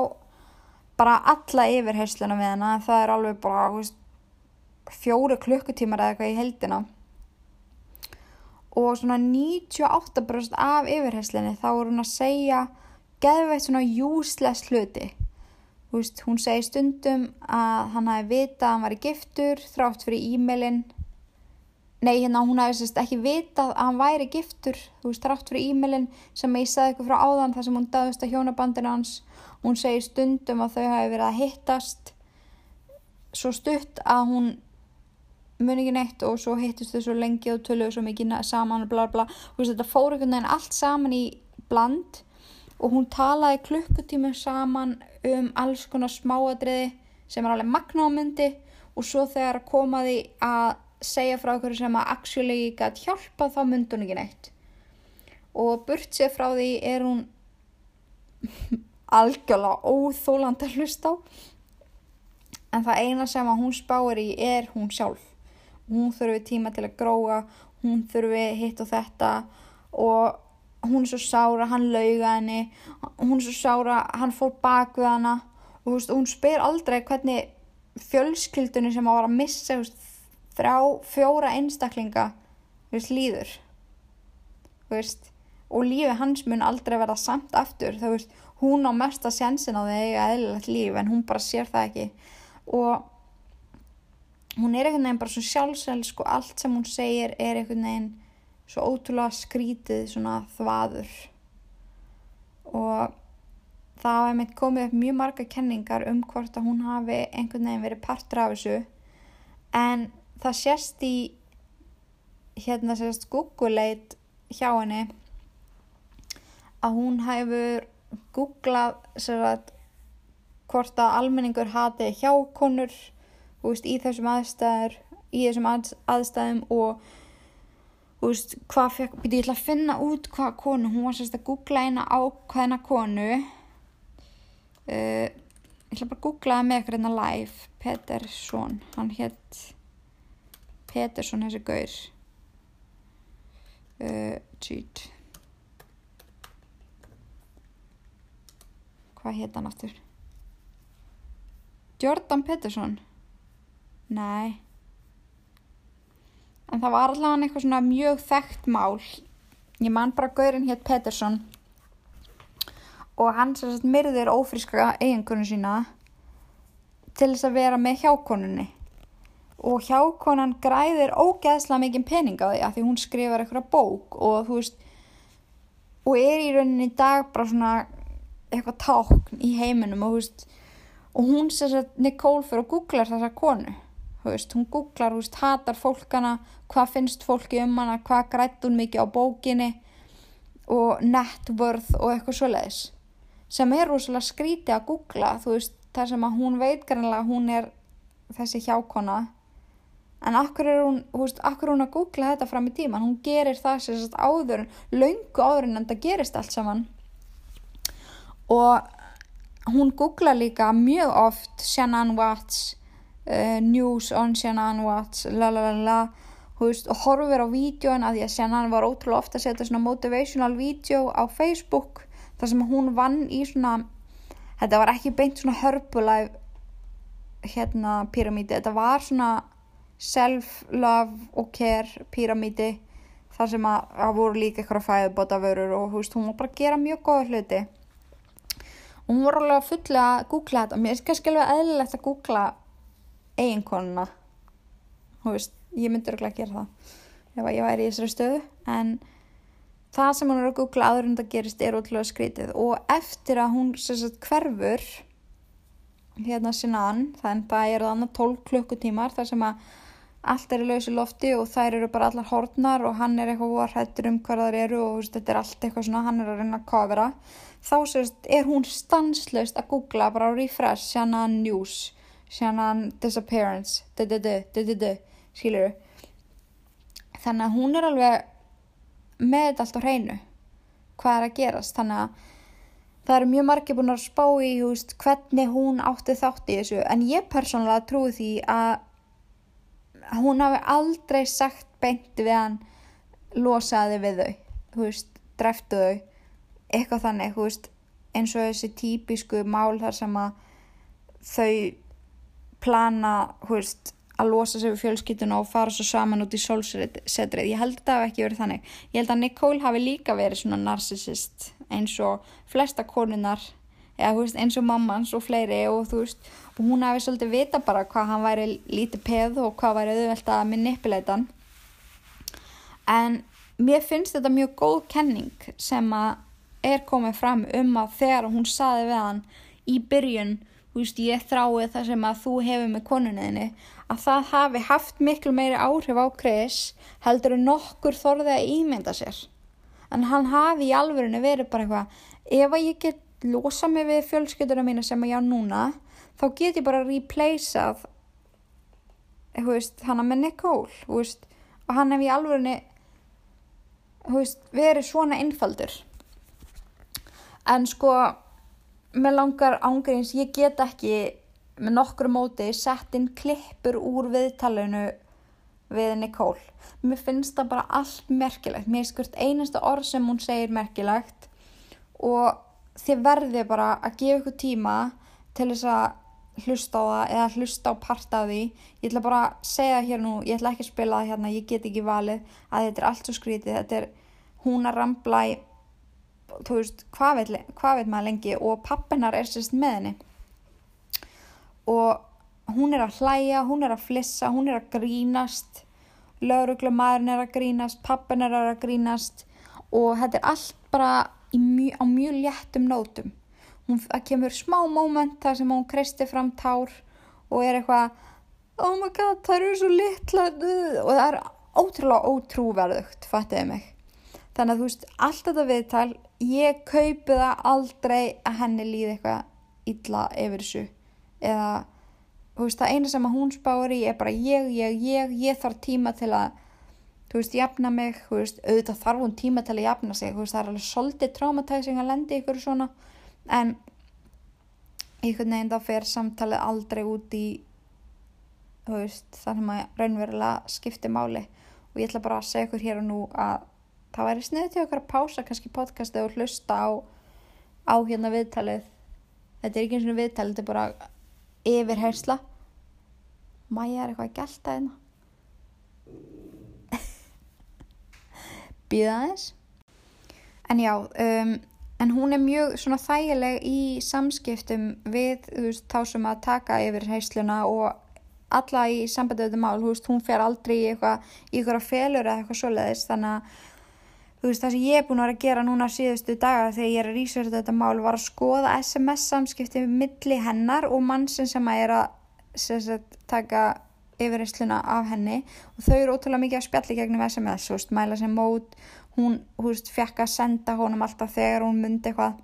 bara alla yfirheysluna við hana það er alveg bara veist, fjóru klukkutímar eða eitthvað í heldina og svona 98% af yfirheyslinni þá er hún að segja geðveitt svona useless hluti. Vist, hún segi stundum að hann hafi vitað að hann var í giftur þrátt fyrir e-mailin. Nei hérna hún hafi sérst ekki vitað að hann væri giftur veist þrátt fyrir e-mailin sem ég sagði eitthvað frá áðan þar sem hún dagðist að hjónabandinu hans. Hún segi stundum að þau hafi verið að hittast svo stutt að hún mun ekki neitt og svo hittist þau svo lengi og töluðu svo mikið saman og bla bla. Veist þetta fór einhvern veginn allt saman í bland og hún talaði klukkutímum saman um alls konar smáadriði sem er alveg magna á myndi og svo þegar komaði að segja frá okkur sem að actually gætt hjálpa þá myndi hún ekki neitt. Og burt sér frá því er hún algjörlega óþólandi að hlusta á. En það eina sem að hún spáir í er hún sjálf hún þurfi tíma til að gróa hún þurfi hitt og þetta og hún er svo sára hann lauga henni hún er svo sára hann fór bak við hana og veist, hún spyr aldrei hvernig fjölskyldunni sem að var að missa veist, þrjá, fjóra einstaklinga veist, líður. Og lífi hans mun aldrei verða samt aftur þú veist, hún á mesta sjensin á því að eiga eðlilegt líf en hún bara sér það ekki. Og hún er einhvern veginn bara svo sjálfselsk og allt sem hún segir er einhvern veginn svo ótrúlega skrítið svona þvaður. Og það hafa einmitt komið upp mjög marga kenningar um hvort að hún hafi einhvern veginn verið partur af þessu. En það sést í hérna sést Google-leit hjá henni að hún hefur googlað að hvort að almenningur hati hjákonur veist, í þessum aðstæður í þessum að, aðstæðum og þú veist, hvað fekk býtti ég ætla að finna út hvað konu hún var sérst að googla eina ákveðna konu. Uh, ég ætla bara að googla með ykkur hérna live. Petersson, hann hétt Petersson þessi gaur. Uh, cheat hvað hétt hann aftur? Jordan Peterson nei. En það var allavega eitthvað svona mjög þekkt mál. Ég man bara gaurinn hétt Peterson. Og hann sem sagt myrðir ófríska eiginkonu sína til þess að vera með hjákonunni. Og hjákonan græðir ógeðslega mikið pening á því að því hún skrifar eitthvað bók og þú veist og er í rauninni í dag bara svona eitthvað tákn í heiminum og, þú veist, og hún sem sagt Nicole fyrir að googlar þessa konu þú veist, hún googlar, þú veist, hatar fólkana hvað finnst fólki um hana hvað grætt hún mikið á bókinni og net worth og eitthvað svoleiðis sem er rosalega skrítið að googla þú veist, þar sem að hún veit grannlega að hún er þessi hjákona. En akkur er hún, þú veist, akkur er hún að googla þetta fram í tíman, hún gerir það sagt áður, löngu áður en þetta gerist allt saman. Og hún googla líka mjög oft Shannon Watts uh, news on Shannon Watts la la la la. Veist, og horfir á vídjóin að því að Shannon var ótrúlega ofta að setja svona motivational vídjó á Facebook þar sem hún vann í svona þetta var ekki beint svona hörpulæf hérna pyramíti þetta var svona self-love og care pyramíti þar sem að það voru líka eitthvað fæðubóta vörur og veist, hún var bara að gera mjög góða hluti. Og hún var alveg fulla að googla þetta. Og mér er kannski alveg eðlilegt að googla eiginkonuna. Ég myndi örgulega að gera það ef ég væri í þessari stöðu. En það sem hún er að googla áður en það gerist er ótrúlega skrítið. Og eftir að hún sagt hverfur hérna sinnaðan þannig að það eru þannig 12 klukkutímar þar sem að allt er í lausi lofti og þær eru bara allar hortnar og hann er eitthvað hrættur um hvað þær eru og þetta er allt eitthvað svona, hann er að reyna að kofera þá sérst er hún stanslaust að googla bara á refresh sjannan news, sjannan disappearance. Skilur þannig að hún er alveg með þetta allt á hreinu. Hvað er að gerast? Þannig að það eru mjög margir búin að spá í veist, hvernig hún átti þátt í þessu. En ég persónulega trúi því að hún hafi aldrei sagt beint við hann losaði við þau veist, dreftu þau eitthvað þannig, veist eins og þessi típisku mál þar sem að þau plana, þú veist að losa sig við fjölskytuna og fara svo saman út í sólsetrið, ég held að það hef ekki verið þannig. Ég held að Nicole hafi líka verið svona narcissist eins og flesta konunar eða veist eins og mammans og fleiri og þú veist og hún hafi svolítið vita bara hvað hann væri lítið peð og hvað væri auðvelt að manipuleita hann. En mér finnst þetta mjög góð kenning sem að er komið fram um að þegar hún saði við hann í byrjun veist, ég þrái það sem að þú hefur með konunniðinni að það hafi haft miklu meiri áhrif á Chris heldur en nokkur þorði að ímynda sér. En hann hafi í alvörinu verið bara eitthvað ef að ég get losa mig við fjölskylduna mína sem ég á núna þá get ég bara replaceað hana með Nicole veist, og hann hef í veist, verið svona einfaldur. En sko með langar ángreins ég get ekki með nokkru móti sett inn klippur úr viðtalinu við Nicole. Mér finnst það bara allt merkilegt. Mér er skurt einasta orð sem hún segir merkilegt og þið verðið bara að gefa ykkur tíma til þess að hlusta á það eða hlusta á part af því. Ég ætla bara að segja hér nú ég ætla ekki að spila það hérna, ég get ekki valið að þetta er allt svo skrítið. Þetta er hún að rambla í þú veist, hvað veit, hvað veit maður lengi? Og pappinar er sérst með henni. Og hún er að hlæja, hún er að flissa hún er að grínast. Lauruglumæðurinn er að grínast pappinar er að grínast. Og þetta er allt bara mjö, á mjög léttum nótum. Hún, það kemur smá móment þar sem hún kristi fram tár og er eitthvað oh my god, það eru svo litla og það er ótrúlega ótrúverðugt fattiði mig. Þannig að þú veist, allt þetta viðtal ég kaupi það aldrei að henni líði eitthvað illa yfir þessu. Eða þú veist, það eina sem að hún spáir í er bara ég, ég, ég, ég þarf tíma til að þú veist, jafna mig þú veist, auðvitað þarf hún tíma til að jafna sig þú veist, það er alveg svolítið traumatizing að lendi ykkur svona. En einhvern veginn þá fer samtalið aldrei út í þú veist, þannig að raunverulega skipti máli. Og ég ætla bara að segja ykkur hér og nú að það væri sniðið til okkar að pása kannski podcastið og hlusta á, á hérna viðtalið. Þetta er ekki eins og viðtalið, þetta er bara yfirhersla Maja er eitthvað að gelta hérna? Býða þess en já um, en hún er mjög svona þægileg í samskiptum við veist, þá sem að taka yfir heisluna og alla í sambandið þetta mál, hún fer aldrei í eitthvað í eitthvað felur eða eitthvað svoleiðis. Þannig að þú veist það sem ég er búin að vera að gera núna síðustu daga þegar ég er að researcha þetta mál var að skoða SMS samskipti milli hennar og mannsin sem að er að sagt, taka yfirreysluna af henni. Og þau eru ótrúlega mikið að spjalli gegnum SMS, þú veist, mæla sem mót. Hún, þú veist, fekk að senda honum alltaf þegar hún myndi eitthvað.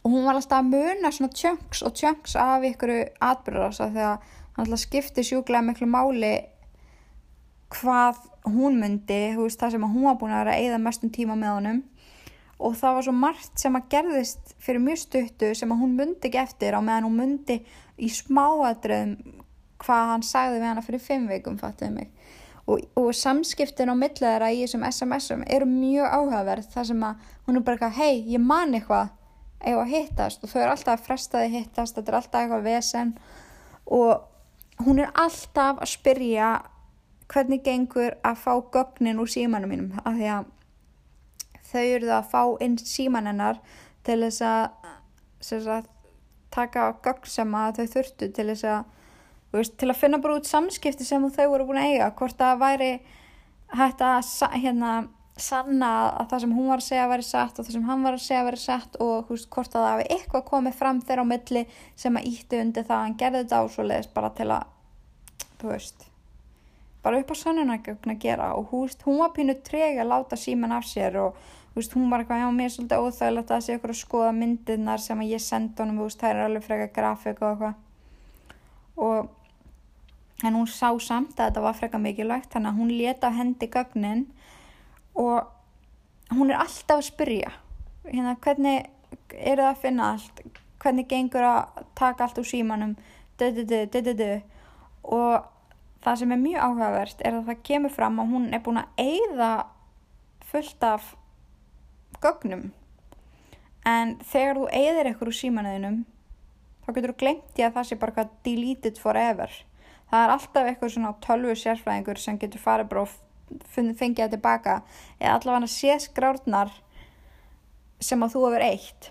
Og hún var alltaf að muna svona tjönks og tjönks af ykkur atbyrðar þegar hann alltaf skipti sjúklega miklu máli hvað hún myndi, veist, það sem hún var búin að vera að eigða mestum tíma með honum. Og það var svo margt sem að gerðist fyrir mjög stuttu sem að hún myndi ekki eftir á meðan hún myndi í smáadröðum hvað hann sagði við hana fyrir fimm veikum, fattuði mig. Og, og samskiptin á milliðara í þessum SMS-um eru mjög áhugaverð þar sem að hún er bara eitthvað, hei, ég man eitthvað eða hittast? Og þau eru alltaf að frestaði hittast, þetta er alltaf eitthvað vesen. Og hún er alltaf að spyrja hvernig gengur að fá gögnin úr símanum mínum af því að þau eru það að fá inn símanennar til þess að, að taka gögn sem að þau þurftu til þess að veist, til að finna bara út samskipti sem þau voru búin að eiga hvort það væri hægt að hérna, sanna að það sem hún var að segja að veri satt og það sem hann var að segja að veri satt og veist, hvort að það hafi eitthvað komið fram þeirra á milli sem að ítti undir það að hann gerði þetta ásvoleiðis bara til að þú veist bara upp á sannunagögn að gera og húst, hún var pínu treg að láta síman af sér og húst, hún var eitthvað, já mér svolítið óþægilegt að sé ykkur að skoða myndirnar sem ég senda honum, húst, það er alveg freka grafik og eitthvað. Og en hún sá samt að þetta var freka mikilvægt þannig að hún leta hendi gögnin og hún er alltaf að spyrja. Hérna hvernig er það að finna allt? Hvernig gengur að taka allt úr símanum? Og það sem er mjög áhugavert er að það kemur fram að hún er búin að eigða fullt af gögnum. En þegar þú eigðir eitthvað úr símanuðinum þá getur þú glemt í að það sé bara hvað deleted forever. Það er alltaf eitthvað svona tölvu sérfræðingur sem getur farið bara og fengið það tilbaka eða allavega sé skrárnar sem að þú hefur eitt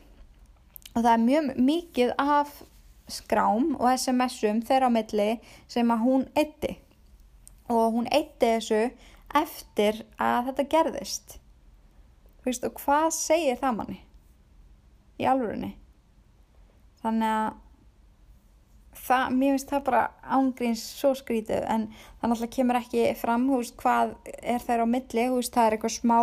og það er mjög mikið af skrám og SMS-um þeirra á milli sem að hún eitti og hún eitti þessu eftir að þetta gerðist. Vist, og hvað segir það manni? Í alvörunni. Þannig að það, mér finnst það bara ángríns svo skrítið en það náttúrulega kemur ekki fram veist, hvað er þeir á milli veist, það er eitthvað smá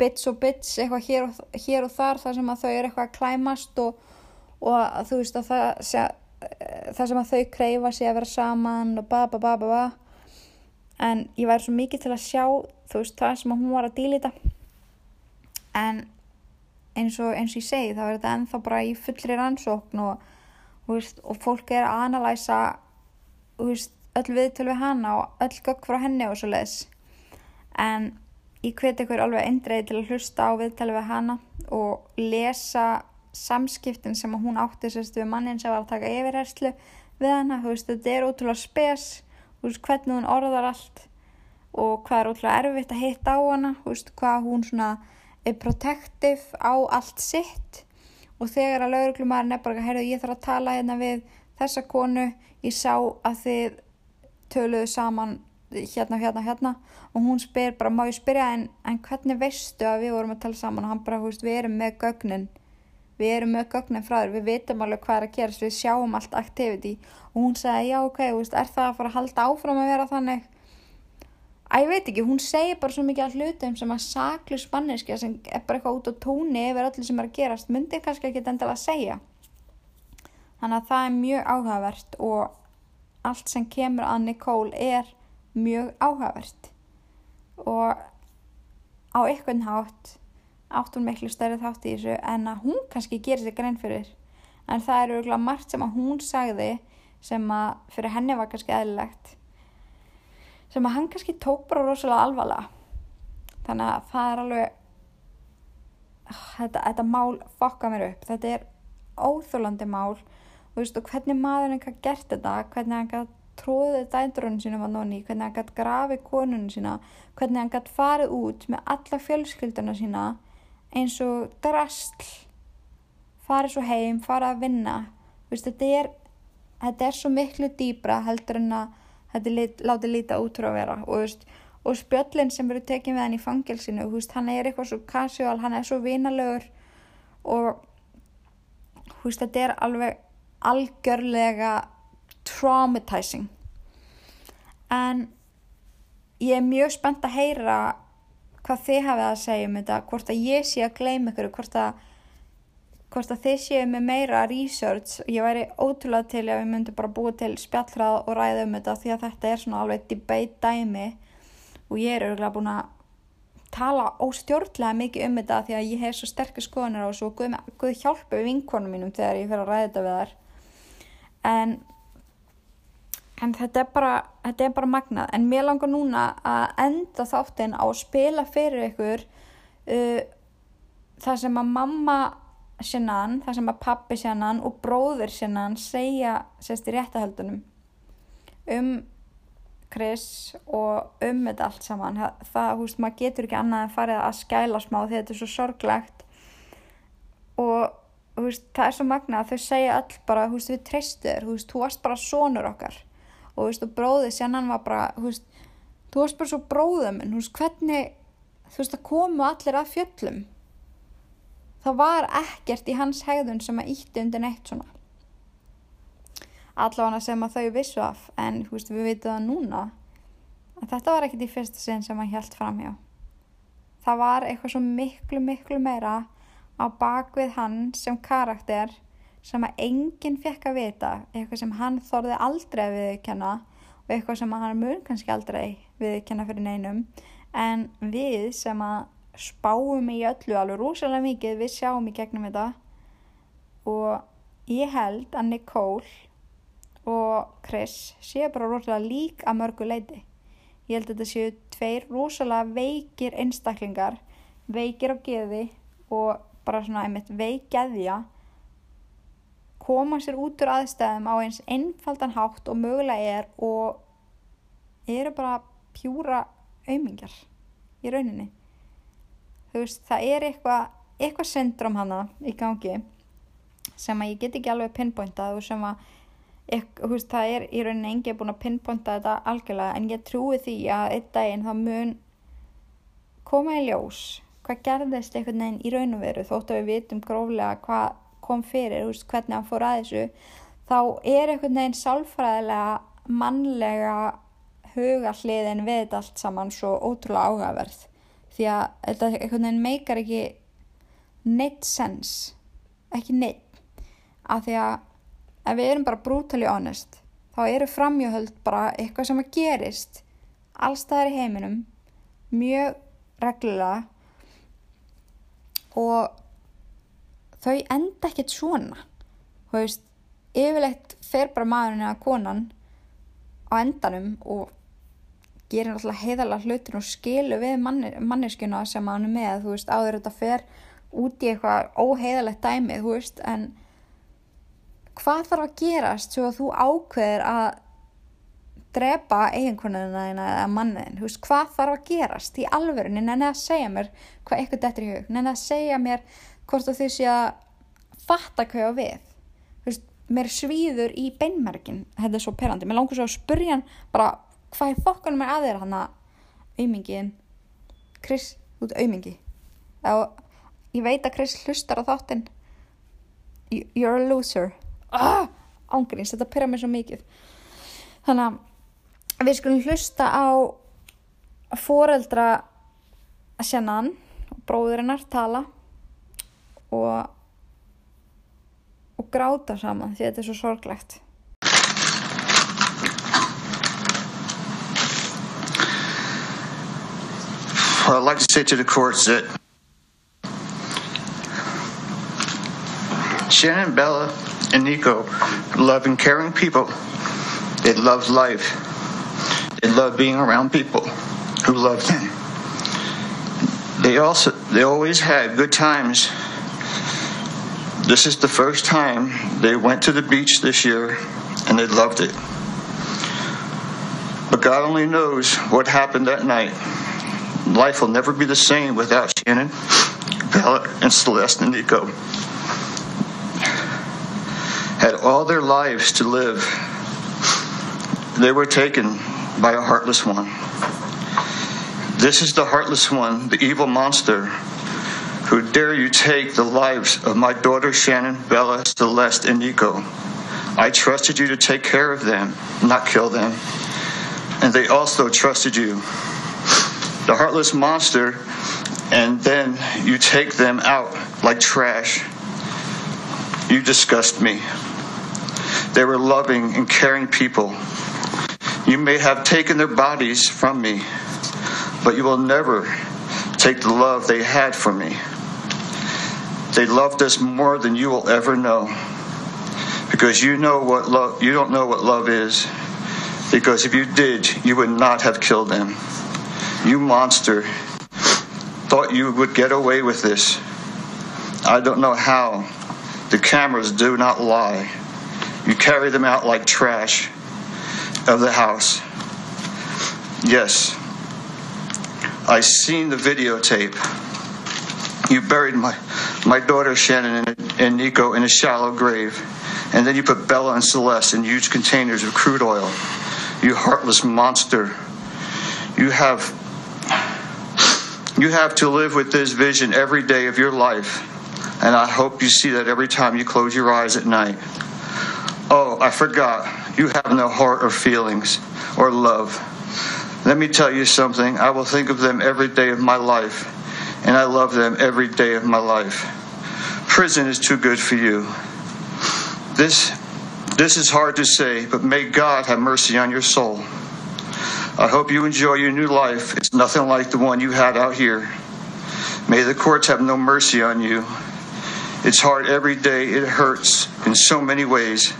bits og bits eitthvað hér og, hér og þar þar sem að þau eru eitthvað að klæmast og, og þú veist að það, það sem að þau kreifa sig að vera saman og ba ba ba ba ba. En ég væri svo mikið til að sjá þú veist það sem hún var að dílita en eins og, eins og ég segi þá er þetta ennþá bara í fullri rannsókn og, veist, og fólk er að analæsa veist, öll viðtöl við hana og öll gögg frá henni og svo leiðis en ég hveti ykkur alveg eindreið til að hlusta á viðtöl við hana og lesa samskiptin sem að hún átti sérst við mannin sem var að taka yfirherslu við hana, þú veist, þetta er ótrúlega spes þú veist, hvernig hún orðar allt og hvað er ótrúlega erfitt að hitta á hana, þú veist, hvað hún svona er protective á allt sitt. Og þegar að lauruglumærin er bara, heyrðu, ég þarf að tala hérna við þessa konu, ég sá að þið töluðu saman hérna, hérna, hérna. Og hún spyr bara, má ég spyrja en, en hvernig veistu að við vorum að tala saman? Og hann bara, þú veist, við erum með gögnin við erum með gögnin frá þér, við veitum alveg hvað er að gerast, við sjáum allt activity. Og hún sagði, já, ok, veist, er það að fara að halda áfram að vera þannig? Að ég veit ekki, hún segir bara svo mikið af hlutum sem að saklu spanniski sem er bara eitthvað út á tóni yfir öllu sem er að gerast, myndir kannski ekki endilega að segja. Þannig að það er mjög áhugavert og allt sem kemur að Nicole er mjög áhugavert. Og á einhvern hátt átt hún miklu stærri þátt í þessu en að hún kannski gerir sig grein fyrir. En það eru örgulega margt sem að hún sagði sem að fyrir henni var kannski eðlilegt sem að hann kannski tók bara rosalega alvarlega. Þannig að það er alveg þetta, þetta mál fokka mér upp. Þetta er óþólandi mál. Og, veist, og hvernig maðurinn kann gert þetta hvernig hann kann tróðið dændrunum sínum að nonni, hvernig hann kann grafið konunum sína, hvernig hann kann farið út með alla fjölskylduna sína eins og drastl farið svo heim, farið að vinna. Veist, þetta, er, þetta er svo miklu dýbra heldur en að þetta lit, látið líta út frá að vera. Og, veist, og spjöllin sem eru tekið með hann í fangilsinu veist, hann er eitthvað svo casual, hann er svo vinalögur og þetta er alveg algjörlega traumatizing. En ég er mjög spennt að heyra hvað þið hafið að segja um þetta hvort að ég sé að gleyma ykkur hvort að, hvort að þið séu með meira research. Ég væri ótrúlega til að við myndum bara búið til spjallrað og ræða um þetta því að þetta er svona alveg debate dæmi. Og ég er örgulega búin að tala óstjórnlega mikið um þetta því að ég hef svo sterkir skoðunar og svo Guð, Guð hjálpa við vinkonum mínum þegar ég fer að ræða þetta við þar en en þetta er bara, þetta er bara magnað. En mér langar núna að enda þáttinn á að spila fyrir ykkur uh, það sem að mamma sinnan, það sem að pappi sinnan og bróður sinnan segja sérst í réttahöldunum um Chris og um þetta allt saman. Það, húst, maður getur ekki annað en farið að skæla smá því þetta er svo sorglegt. Og húst, það er svo magnað að þau segja all bara, húst, við treystur, húst, þú varst bara sonur okkar og, veist, og bróðið sér hann var bara veist, þú varst bara svo bróðum en hvernig þú veist, það komu allir að fjöllum. Það var ekkert í hans hegðun sem að ítti undir neitt svona. Allavega sem að þau vissu af en veist, við veitum það núna að þetta var ekkert í fyrsta sinn sem hann held fram hjá það var eitthvað svo miklu, miklu meira á bakvið hann sem karakter sem að enginn fekk að vita eitthvað sem hann þorði aldrei að viðkjanna og eitthvað sem hann mun kannski aldrei viðkjanna fyrir neinum. En við sem að spáum í öllu alveg rosalega mikið við sjáum í gegnum þetta. Og ég held að Nicole og Chris séu bara rosalega lík að mörgu leiti ég held að þetta séu tveir rosalega veikir einstaklingar veikir á geði og bara svona einmitt veikgeðja koma sér út úr aðstæðum á eins einfaldan hátt og mögulega er og eru bara pjúra auðmingar í rauninni. Þú veist það er eitthvað eitthvað syndrom hana í gangi sem að ég get ekki alveg pinpointað og sem að eitthvað, veist, það er í rauninni engi búin að pinpointa þetta algjörlega en ég trúi því að einn daginn það mun koma í ljós hvað gerðist einhvern veginn í raun og veru þótt að við vitum gróflega hvað kom fyrir, veist, hvernig hann fór að þessu þá er einhvern veginn sálfræðilega mannlega hugahliðin við þetta allt saman svo ótrúlega áhugaverð. Því að þetta einhvern veginn meikar ekki neitt sens ekki neitt. Af því að ef við erum bara brutally honest þá eru framjöhöld bara eitthvað sem að gerist allstaðar í heiminum mjög reglulega og þau enda ekkert svona. Þú veist, yfirleitt fer bara maðurinn eða konan á endanum og gerir alltaf heiðalega hlutin og skilu við manneskjuna sem hann er með, þú veist, áður þetta fer út í eitthvað óheiðalegt dæmið, þú veist, en hvað þarf að gerast svo að þú ákveðir að drepa eiginkonuna þína eða manniðin, þú veist, hvað þarf að gerast í alvörunni, nenni að segja mér hvað eitthvað dettur í hug, nenni að segja mér hvort þú því sé að fatta hvað ég á við, veist, mér svíður í beinmerkin, þetta er svo perandi, mér langar svo að spurja hann bara hvað er fokkanum er að þér hann að auðmingin, Chris, þú ert auðmingi, ég veit að Chris hlustar á þáttinn, you're a loser, ah, ángríns, þetta perra mér svo mikið, þannig að við skulum hlusta á foreldra sjannan og bróðurinnar tala og og gráta saman því þetta er svo sorglegt Well, I'd like to say to the courts that Shannon, Bella, and Nico love and caring people. They love life. They love being around people who love them. They also they always had good times. This is the first time they went to the beach this year and they loved it. But God only knows what happened that night. Life will never be the same without Shannon, Bella, and Celeste and Nico. Had all their lives to live. They were taken by a heartless one. This is the heartless one, the evil monster, who dare you take the lives of my daughter Shannon, Bella, Celeste, and Nico. I trusted you to take care of them, not kill them. And they also trusted you. The heartless monster, and then you take them out like trash. You disgust me. They were loving and caring people. You may have taken their bodies from me, but you will never take the love they had for me. They loved us more than you will ever know. Because you know what love you don't know what love is. Because if you did, you would not have killed them. You monster thought you would get away with this. I don't know how. The cameras do not lie. You carry them out like trash of the house. Yes, I seen the videotape. You buried my, my daughter Shannon and, and Nico in a shallow grave, and then you put Bella and Celeste in huge containers of crude oil. You heartless monster. You have you have to live with this vision every day of your life, and I hope you see that every time you close your eyes at night. Oh, I forgot. You have no heart or feelings or love. Let me tell you something. I will think of them every day of my life, and I love them every day of my life. Prison is too good for you. This this is hard to say, but may God have mercy on your soul. I hope you enjoy your new life. It's nothing like the one you had out here. May the courts have no mercy on you. It's hard every day. It hurts in so many ways.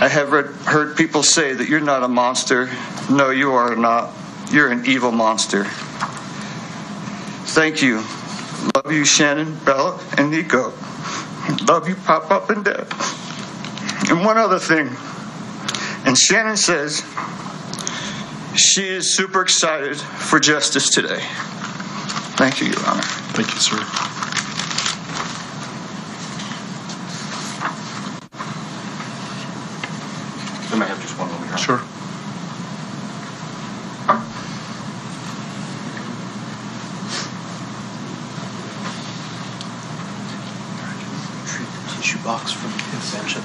I have read, heard people say that you're not a monster. No, you are not. You're an evil monster. Thank you. Love you, Shannon, Bella, and Nico. Love you, Pop Up and Dad. And one other thing. And Shannon says she is super excited for justice today. Thank you, Your Honor. Thank you, sir. I may have just one moment. Your Honor. Sure. shoebox from Convention.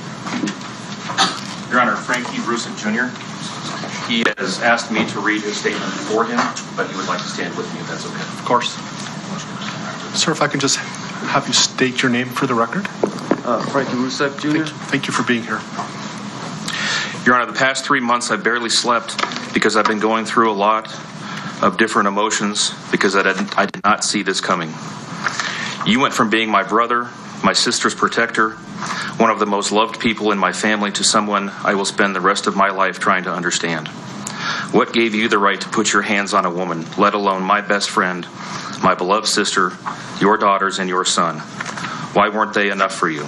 Your Honor, Frankie Rusick Jr., he has asked me to read his statement for him, but he would like to stand with me if that's okay. Of course. Sir, if I can just have you state your name for the record. Uh, Frankie Rusev Jr. Thank you, thank you for being here. Your Honor, the past three months I've barely slept because I've been going through a lot of different emotions because I didn't, I did not see this coming. You went from being my brother, my sister's protector, one of the most loved people in my family, to someone I will spend the rest of my life trying to understand. What gave you the right to put your hands on a woman, let alone my best friend, my beloved sister, your daughters, and your son? Why weren't they enough for you?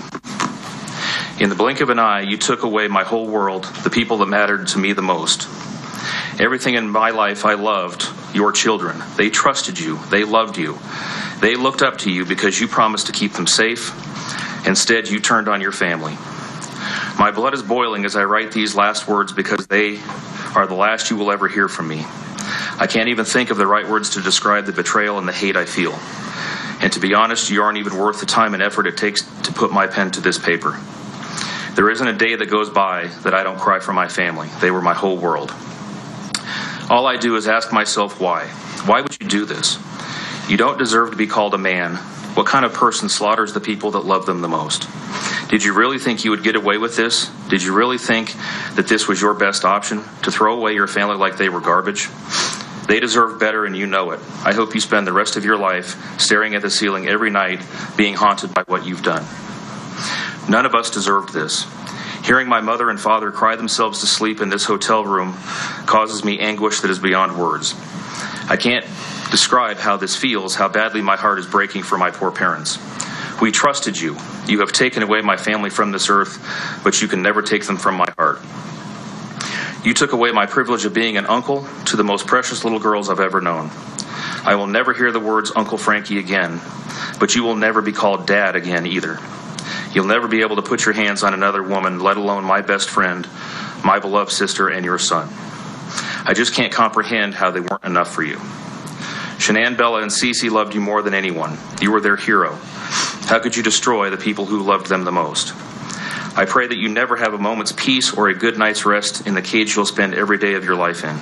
In the blink of an eye, you took away my whole world, the people that mattered to me the most. Everything in my life I loved, your children. They trusted you, they loved you. They looked up to you because you promised to keep them safe. Instead, you turned on your family. My blood is boiling as I write these last words because they are the last you will ever hear from me. I can't even think of the right words to describe the betrayal and the hate I feel. And to be honest, you aren't even worth the time and effort it takes to put my pen to this paper. There isn't a day that goes by that I don't cry for my family. They were my whole world. All I do is ask myself why. Why would you do this? You don't deserve to be called a man. What kind of person slaughters the people that love them the most? Did you really think you would get away with this? Did you really think that this was your best option? To throw away your family like they were garbage? They deserve better and you know it. I hope you spend the rest of your life staring at the ceiling every night, being haunted by what you've done. None of us deserved this. Hearing my mother and father cry themselves to sleep in this hotel room causes me anguish that is beyond words. I can't describe how this feels, how badly my heart is breaking for my poor parents. We trusted you. You have taken away my family from this earth, but you can never take them from my heart. You took away my privilege of being an uncle to the most precious little girls I've ever known. I will never hear the words Uncle Frankie again, but you will never be called Dad again either. You'll never be able to put your hands on another woman, let alone my best friend, my beloved sister, and your son. I just can't comprehend how they weren't enough for you. Shanann, Bella, and Cece loved you more than anyone. You were their hero. How could you destroy the people who loved them the most? I pray that you never have a moment's peace or a good night's rest in the cage you'll spend every day of your life in.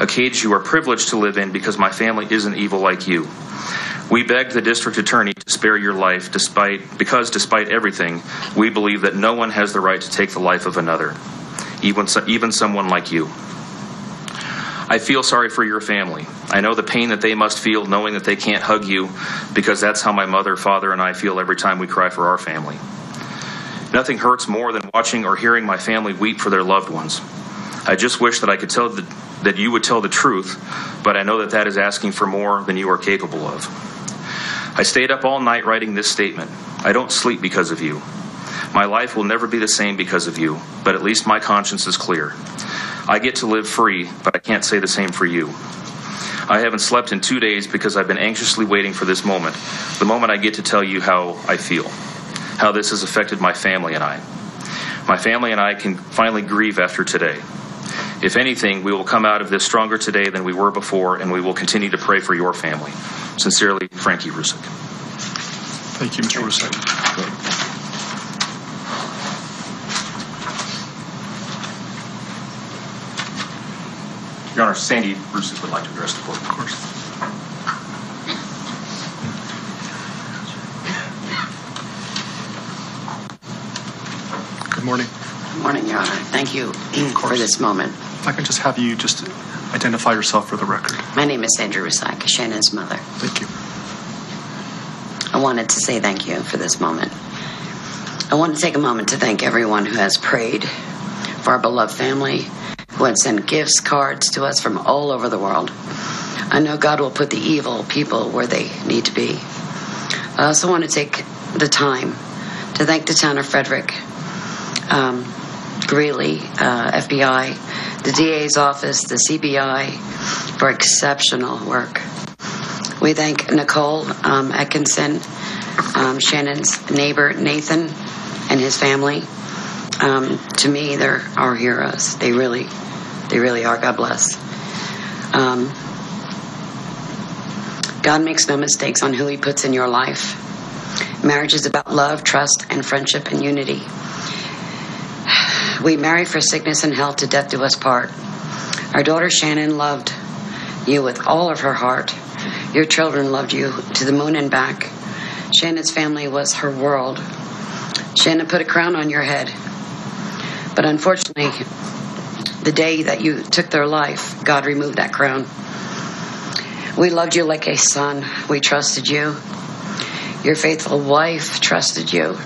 A cage you are privileged to live in because my family isn't evil like you. We beg the district attorney to spare your life despite because despite everything, we believe that no one has the right to take the life of another, even even someone like you. I feel sorry for your family. I know the pain that they must feel knowing that they can't hug you because that's how my mother, father, and I feel every time we cry for our family. Nothing hurts more than watching or hearing my family weep for their loved ones. I just wish that I could tell the, that you would tell the truth, but I know that that is asking for more than you are capable of. I stayed up all night writing this statement. I don't sleep because of you. My life will never be the same because of you, but at least my conscience is clear. I get to live free, but I can't say the same for you. I haven't slept in two days because I've been anxiously waiting for this moment, the moment I get to tell you how I feel, how this has affected my family and I. My family and I can finally grieve after today. If anything, we will come out of this stronger today than we were before, and we will continue to pray for your family. Sincerely, Frankie Rusick. Thank you, Mr. Rusick. Your Honor, Sandy Rusick would like to address the court. Of course. Good morning. Good morning, Your Honor. Thank you for this moment. If I can just have you just identify yourself for the record. My name is Sandra Rusak, Shannon's mother. Thank you. I wanted to say thank you for this moment. I want to take a moment to thank everyone who has prayed for our beloved family, who had sent gifts, cards to us from all over the world. I know God will put the evil people where they need to be. I also want to take the time to thank the town of Frederick, um, Greeley, uh, FBI, the DA's office, the CBI for exceptional work. We thank Nicole um, Atkinson, um, Shannon's neighbor Nathan, and his family. Um, to me, they're our heroes. They really, they really are. God bless. Um, God makes no mistakes on who He puts in your life. Marriage is about love, trust, and friendship and unity. We marry for sickness and health to death do us part. Our daughter Shannon loved you with all of her heart. Your children loved you to the moon and back. Shannon's family was her world. Shannon put a crown on your head. But unfortunately, the day that you took their life, God removed that crown. We loved you like a son. We trusted you. Your faithful wife trusted you.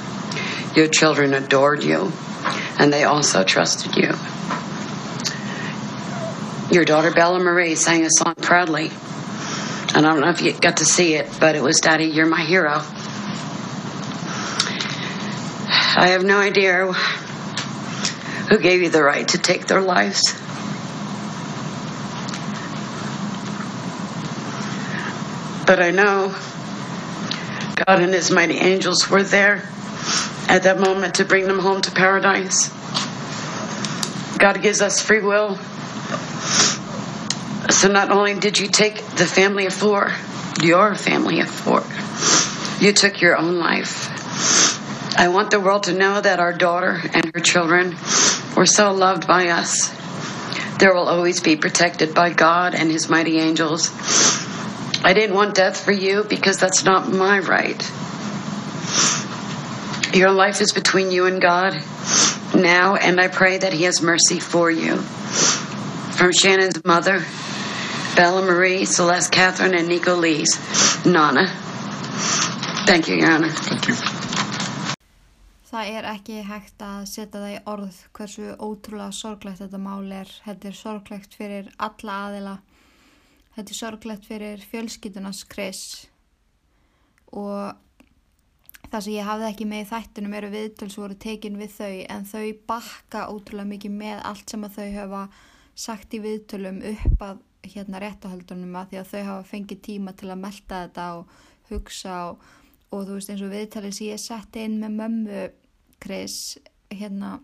Your children adored you, and they also trusted you. Your daughter Bella Marie sang a song proudly. And I don't know if you got to see it, but it was Daddy, You're My Hero. I have no idea who gave you the right to take their lives. But I know God and His mighty angels were there at that moment to bring them home to paradise. God gives us free will. So not only did you take the family of four, your family of four, you took your own life. I want the world to know that our daughter and her children were so loved by us. There will always be protected by God and His mighty angels. I didn't want death for you because that's not my right. Your life is between you and God now, and I pray that He has mercy for you. From Shannon's mother, Bella Marie, Celeste Catherine, and Nico Lee's, Nana. Thank you, Your Honor. Thank you. Það er ekki hægt að setja það í orð hversu ótrúlega sorglegt þetta mál er. Þetta er sorglegt fyrir alla aðila. Þetta er sorglegt fyrir fjölskytunars Chris og það sem ég hafði ekki með í þættunum eru viðtöls voru tekin við þau en þau bakka ótrúlega mikið með allt sem að þau hafa sagt í viðtölum upp að hérna réttahöldunum að því að þau hafa fengið tíma til að melda þetta og hugsa og, og þú veist eins og viðtalið sem ég setti inn með mömmu Chris hérna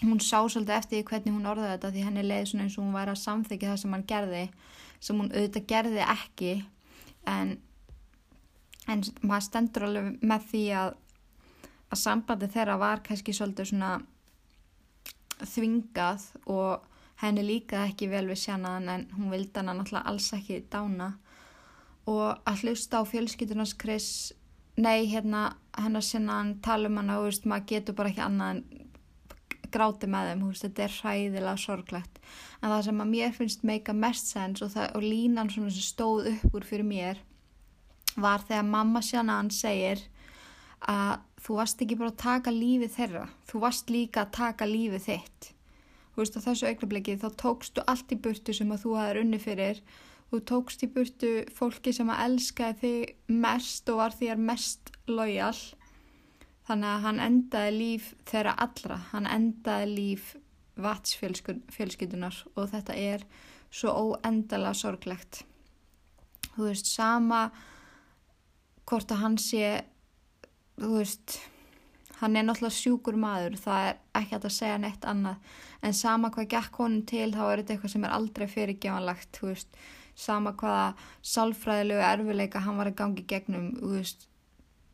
hún sá svolítið eftir hvernig hún orðaði þetta því henni leiði svona eins og hún væri að samþykja það sem hann gerði sem hún auðvitað gerði ekki. En, en maður stendur alveg með því að að sambandi þeirra var kannski svolítið svona þvingað og henni líkaði ekki vel við sjannaðan en hún vildi hana náttúrulega alls ekki dána. Og að hlusta á fjölskyldunars Chris nei hérna hennar sjannaðan tala um hana og maður getur bara ekki annað en gráti með þeim, veist, þetta er hræðilega sorglegt. En það sem að mér finnst meika mest sens og, það, og línan sem stóð upp úr fyrir mér var þegar mamma sjannaðan segir að þú varst ekki bara að taka lífið þeirra þú varst líka að taka lífið þitt. Þú veist á þessu augnabliki þá tókstu allt í burtu sem að þú hafðir unni fyrir þú tókst í burtu fólki sem að elskaði þig mest og var þér mest lojal þannig að hann endaði líf þeirra allra. Hann endaði líf vatsfjölskyldunar og þetta er svo óendalega sorglegt. Þú veist sama hvort að hann sé þú veist hann er náttúrulega sjúkur maður það er ekki að segja neitt annað. En sama hvað gekk honum til þá er þetta eitthvað sem er aldrei fyrirgevanlagt þú veist, sama hvaða sálfræðilegu erfileika hann var að gangi gegnum, veist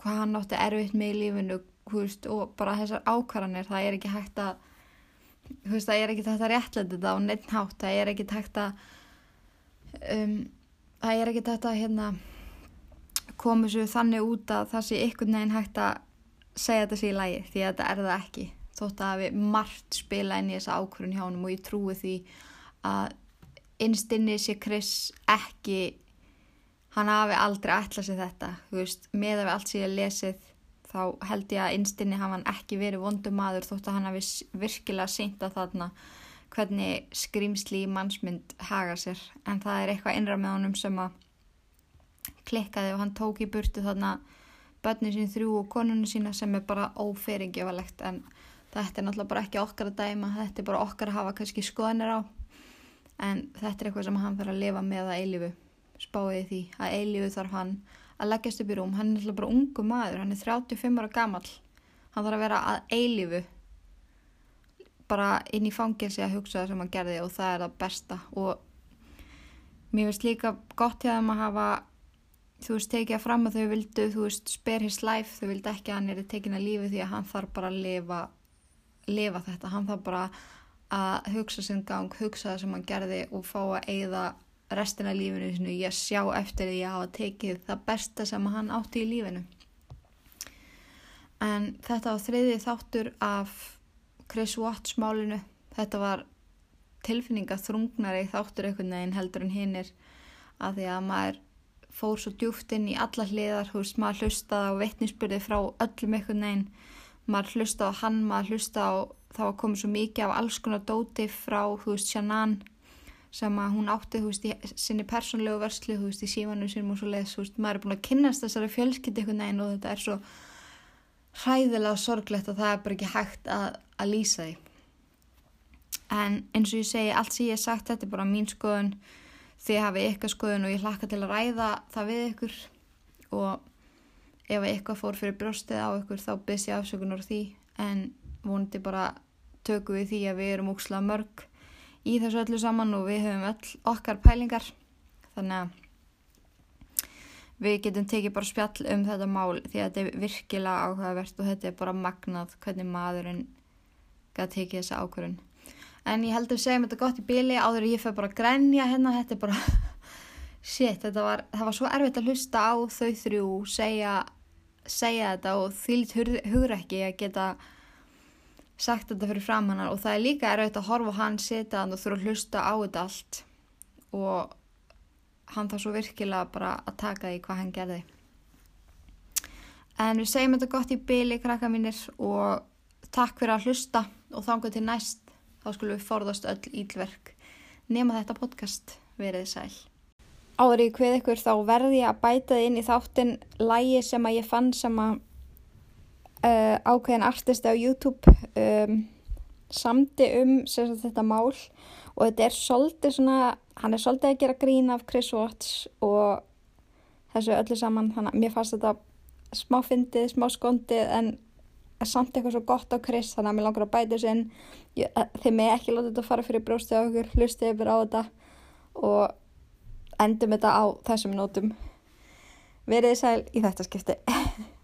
hvað hann átti erfitt með í lífinu veist, og bara þessar ákvarðanir það er ekki hægt að veist, það er ekki hægt að réttlega þetta á neitt hátt það er ekki hægt að um, það er ekki hægt að hérna komu svo þannig út að það sé ykkur neginn hægt að segja þetta sé í lægi því að þetta er það ekki þótt að við margt spila inn í þessa ákvörðun hjá hann og ég trúi því að innstinni sé Chris ekki hann hafi aldrei ætlað sér þetta veist, með að við allt sér lesið þá held ég að innstinni hafa hann ekki verið vondum maður þótt að hann hafi virkilega seint að þarna hvernig skrimsli í mannsmynd haga sér. En það er eitthvað innra með honum sem að klikkaði og hann tók í burtu þarna börnin sín þrjú og konunum sína sem er bara óferingjafalegt en þetta er náttúrulega bara ekki okkar að dæma þetta er bara okkar að hafa kannski skoðanir á en þetta er eitthvað sem hann þarf að lifa með að eilifu spáði því að eilifu þarf hann að leggjast upp í rúm. Hann er náttúrulega bara ungu maður, hann er 35 ára gammal hann þarf að vera að eilifu bara inn í fangilsi að hugsa það sem hann gerði og það er það besta. Og mér finnst líka gott hjá þeim að hafa þú veist, tekið fram að þau vildu, þú veist, spare his life, þau vildu ekki að hann er tekin að lífi því að hann þarf bara að lifa, lifa þetta, hann þarf bara að hugsa sinn gang, hugsa það sem hann gerði og fá að eigða restina af lífinu sinu ég sjá eftir því að hafa tekið það besta sem hann átti í lífinu. En þetta var þriði þáttur af Chris Watts málinu, þetta var tilfinninga þrungnari þáttur einhvern veginn heldur en hinnir að því að maður fór svo djúft inn í alla hliðar, þú veist, maður hlustaði á veitnisbyrði frá öllum einhvern veginn, maður hlustaði á hann, maður hlustaði á, það var komið svo mikið af alls konar dóti frá, þú veist, Shannan sem að hún átti, þú veist, í sinni persónlegu verslu, þú veist, í símanum sinum og svo leiðis, þú veist, maður er búin að kynast þessari fjölskytti einhvern veginn og þetta er svo hræðilega sorglegt að það er bara ekki hægt að, að lýsa því. En eins og ég segi, allt sem ég hef sagt, þetta er bara mín skoðun, þið hafið ykkar skoðun og ég hlakka til að ræða það við ykkur. Og ef eitthvað fór fyrir brjóstið á ykkur þá byrst ég afsökunar því. En vonandi bara tökum við því að við erum úkslega mörg í þessu öllu saman og við höfum öll okkar pælingar. Þannig að við getum tekið bara spjall um þetta mál því að þetta er virkilega áhugavert og þetta er bara magnað hvernig maðurinn gæti tekið þessa ákvörun en ég held að við segjum þetta gott í bíli áður ég fyrir bara að grænja hérna. Þetta er bara shit, þetta var, var svo erfitt að hlusta á þau þrjú segja, segja þetta og þýlit hugur ekki að geta sagt þetta fyrir fram hann og það er líka erfitt að horfa hann setja hann og þurfa að hlusta á þetta allt. Og hann þarf svo virkilega bara að taka því hvað hann gerði. En við segjum þetta gott í bíli krakka mínir og takk fyrir að hlusta. Og þángu til næst þá skulum við forðast öll ílverk. Nema þetta podcast verið sæl. Áður í hvið ykkur þá verði ég að bæta inn í þáttin lægi sem að ég fann sem að uh, ákveðin artisti á YouTube um, samti um sagt, þetta mál. Og þetta er svolítið svona, hann er svolítið að gera grín af Chris Watts og þessu öllu saman, þannig að mér fannst þetta smá fyndið, smá skondið en samt eitthvað svo gott á Chris þannig að mér langar að bæta þessu inn. Þeim er ekki látið þetta að fara fyrir brjóstið á okkur hlustið yfir á þetta og endum þetta á þessum nótum. Veriði sæl í þetta skipti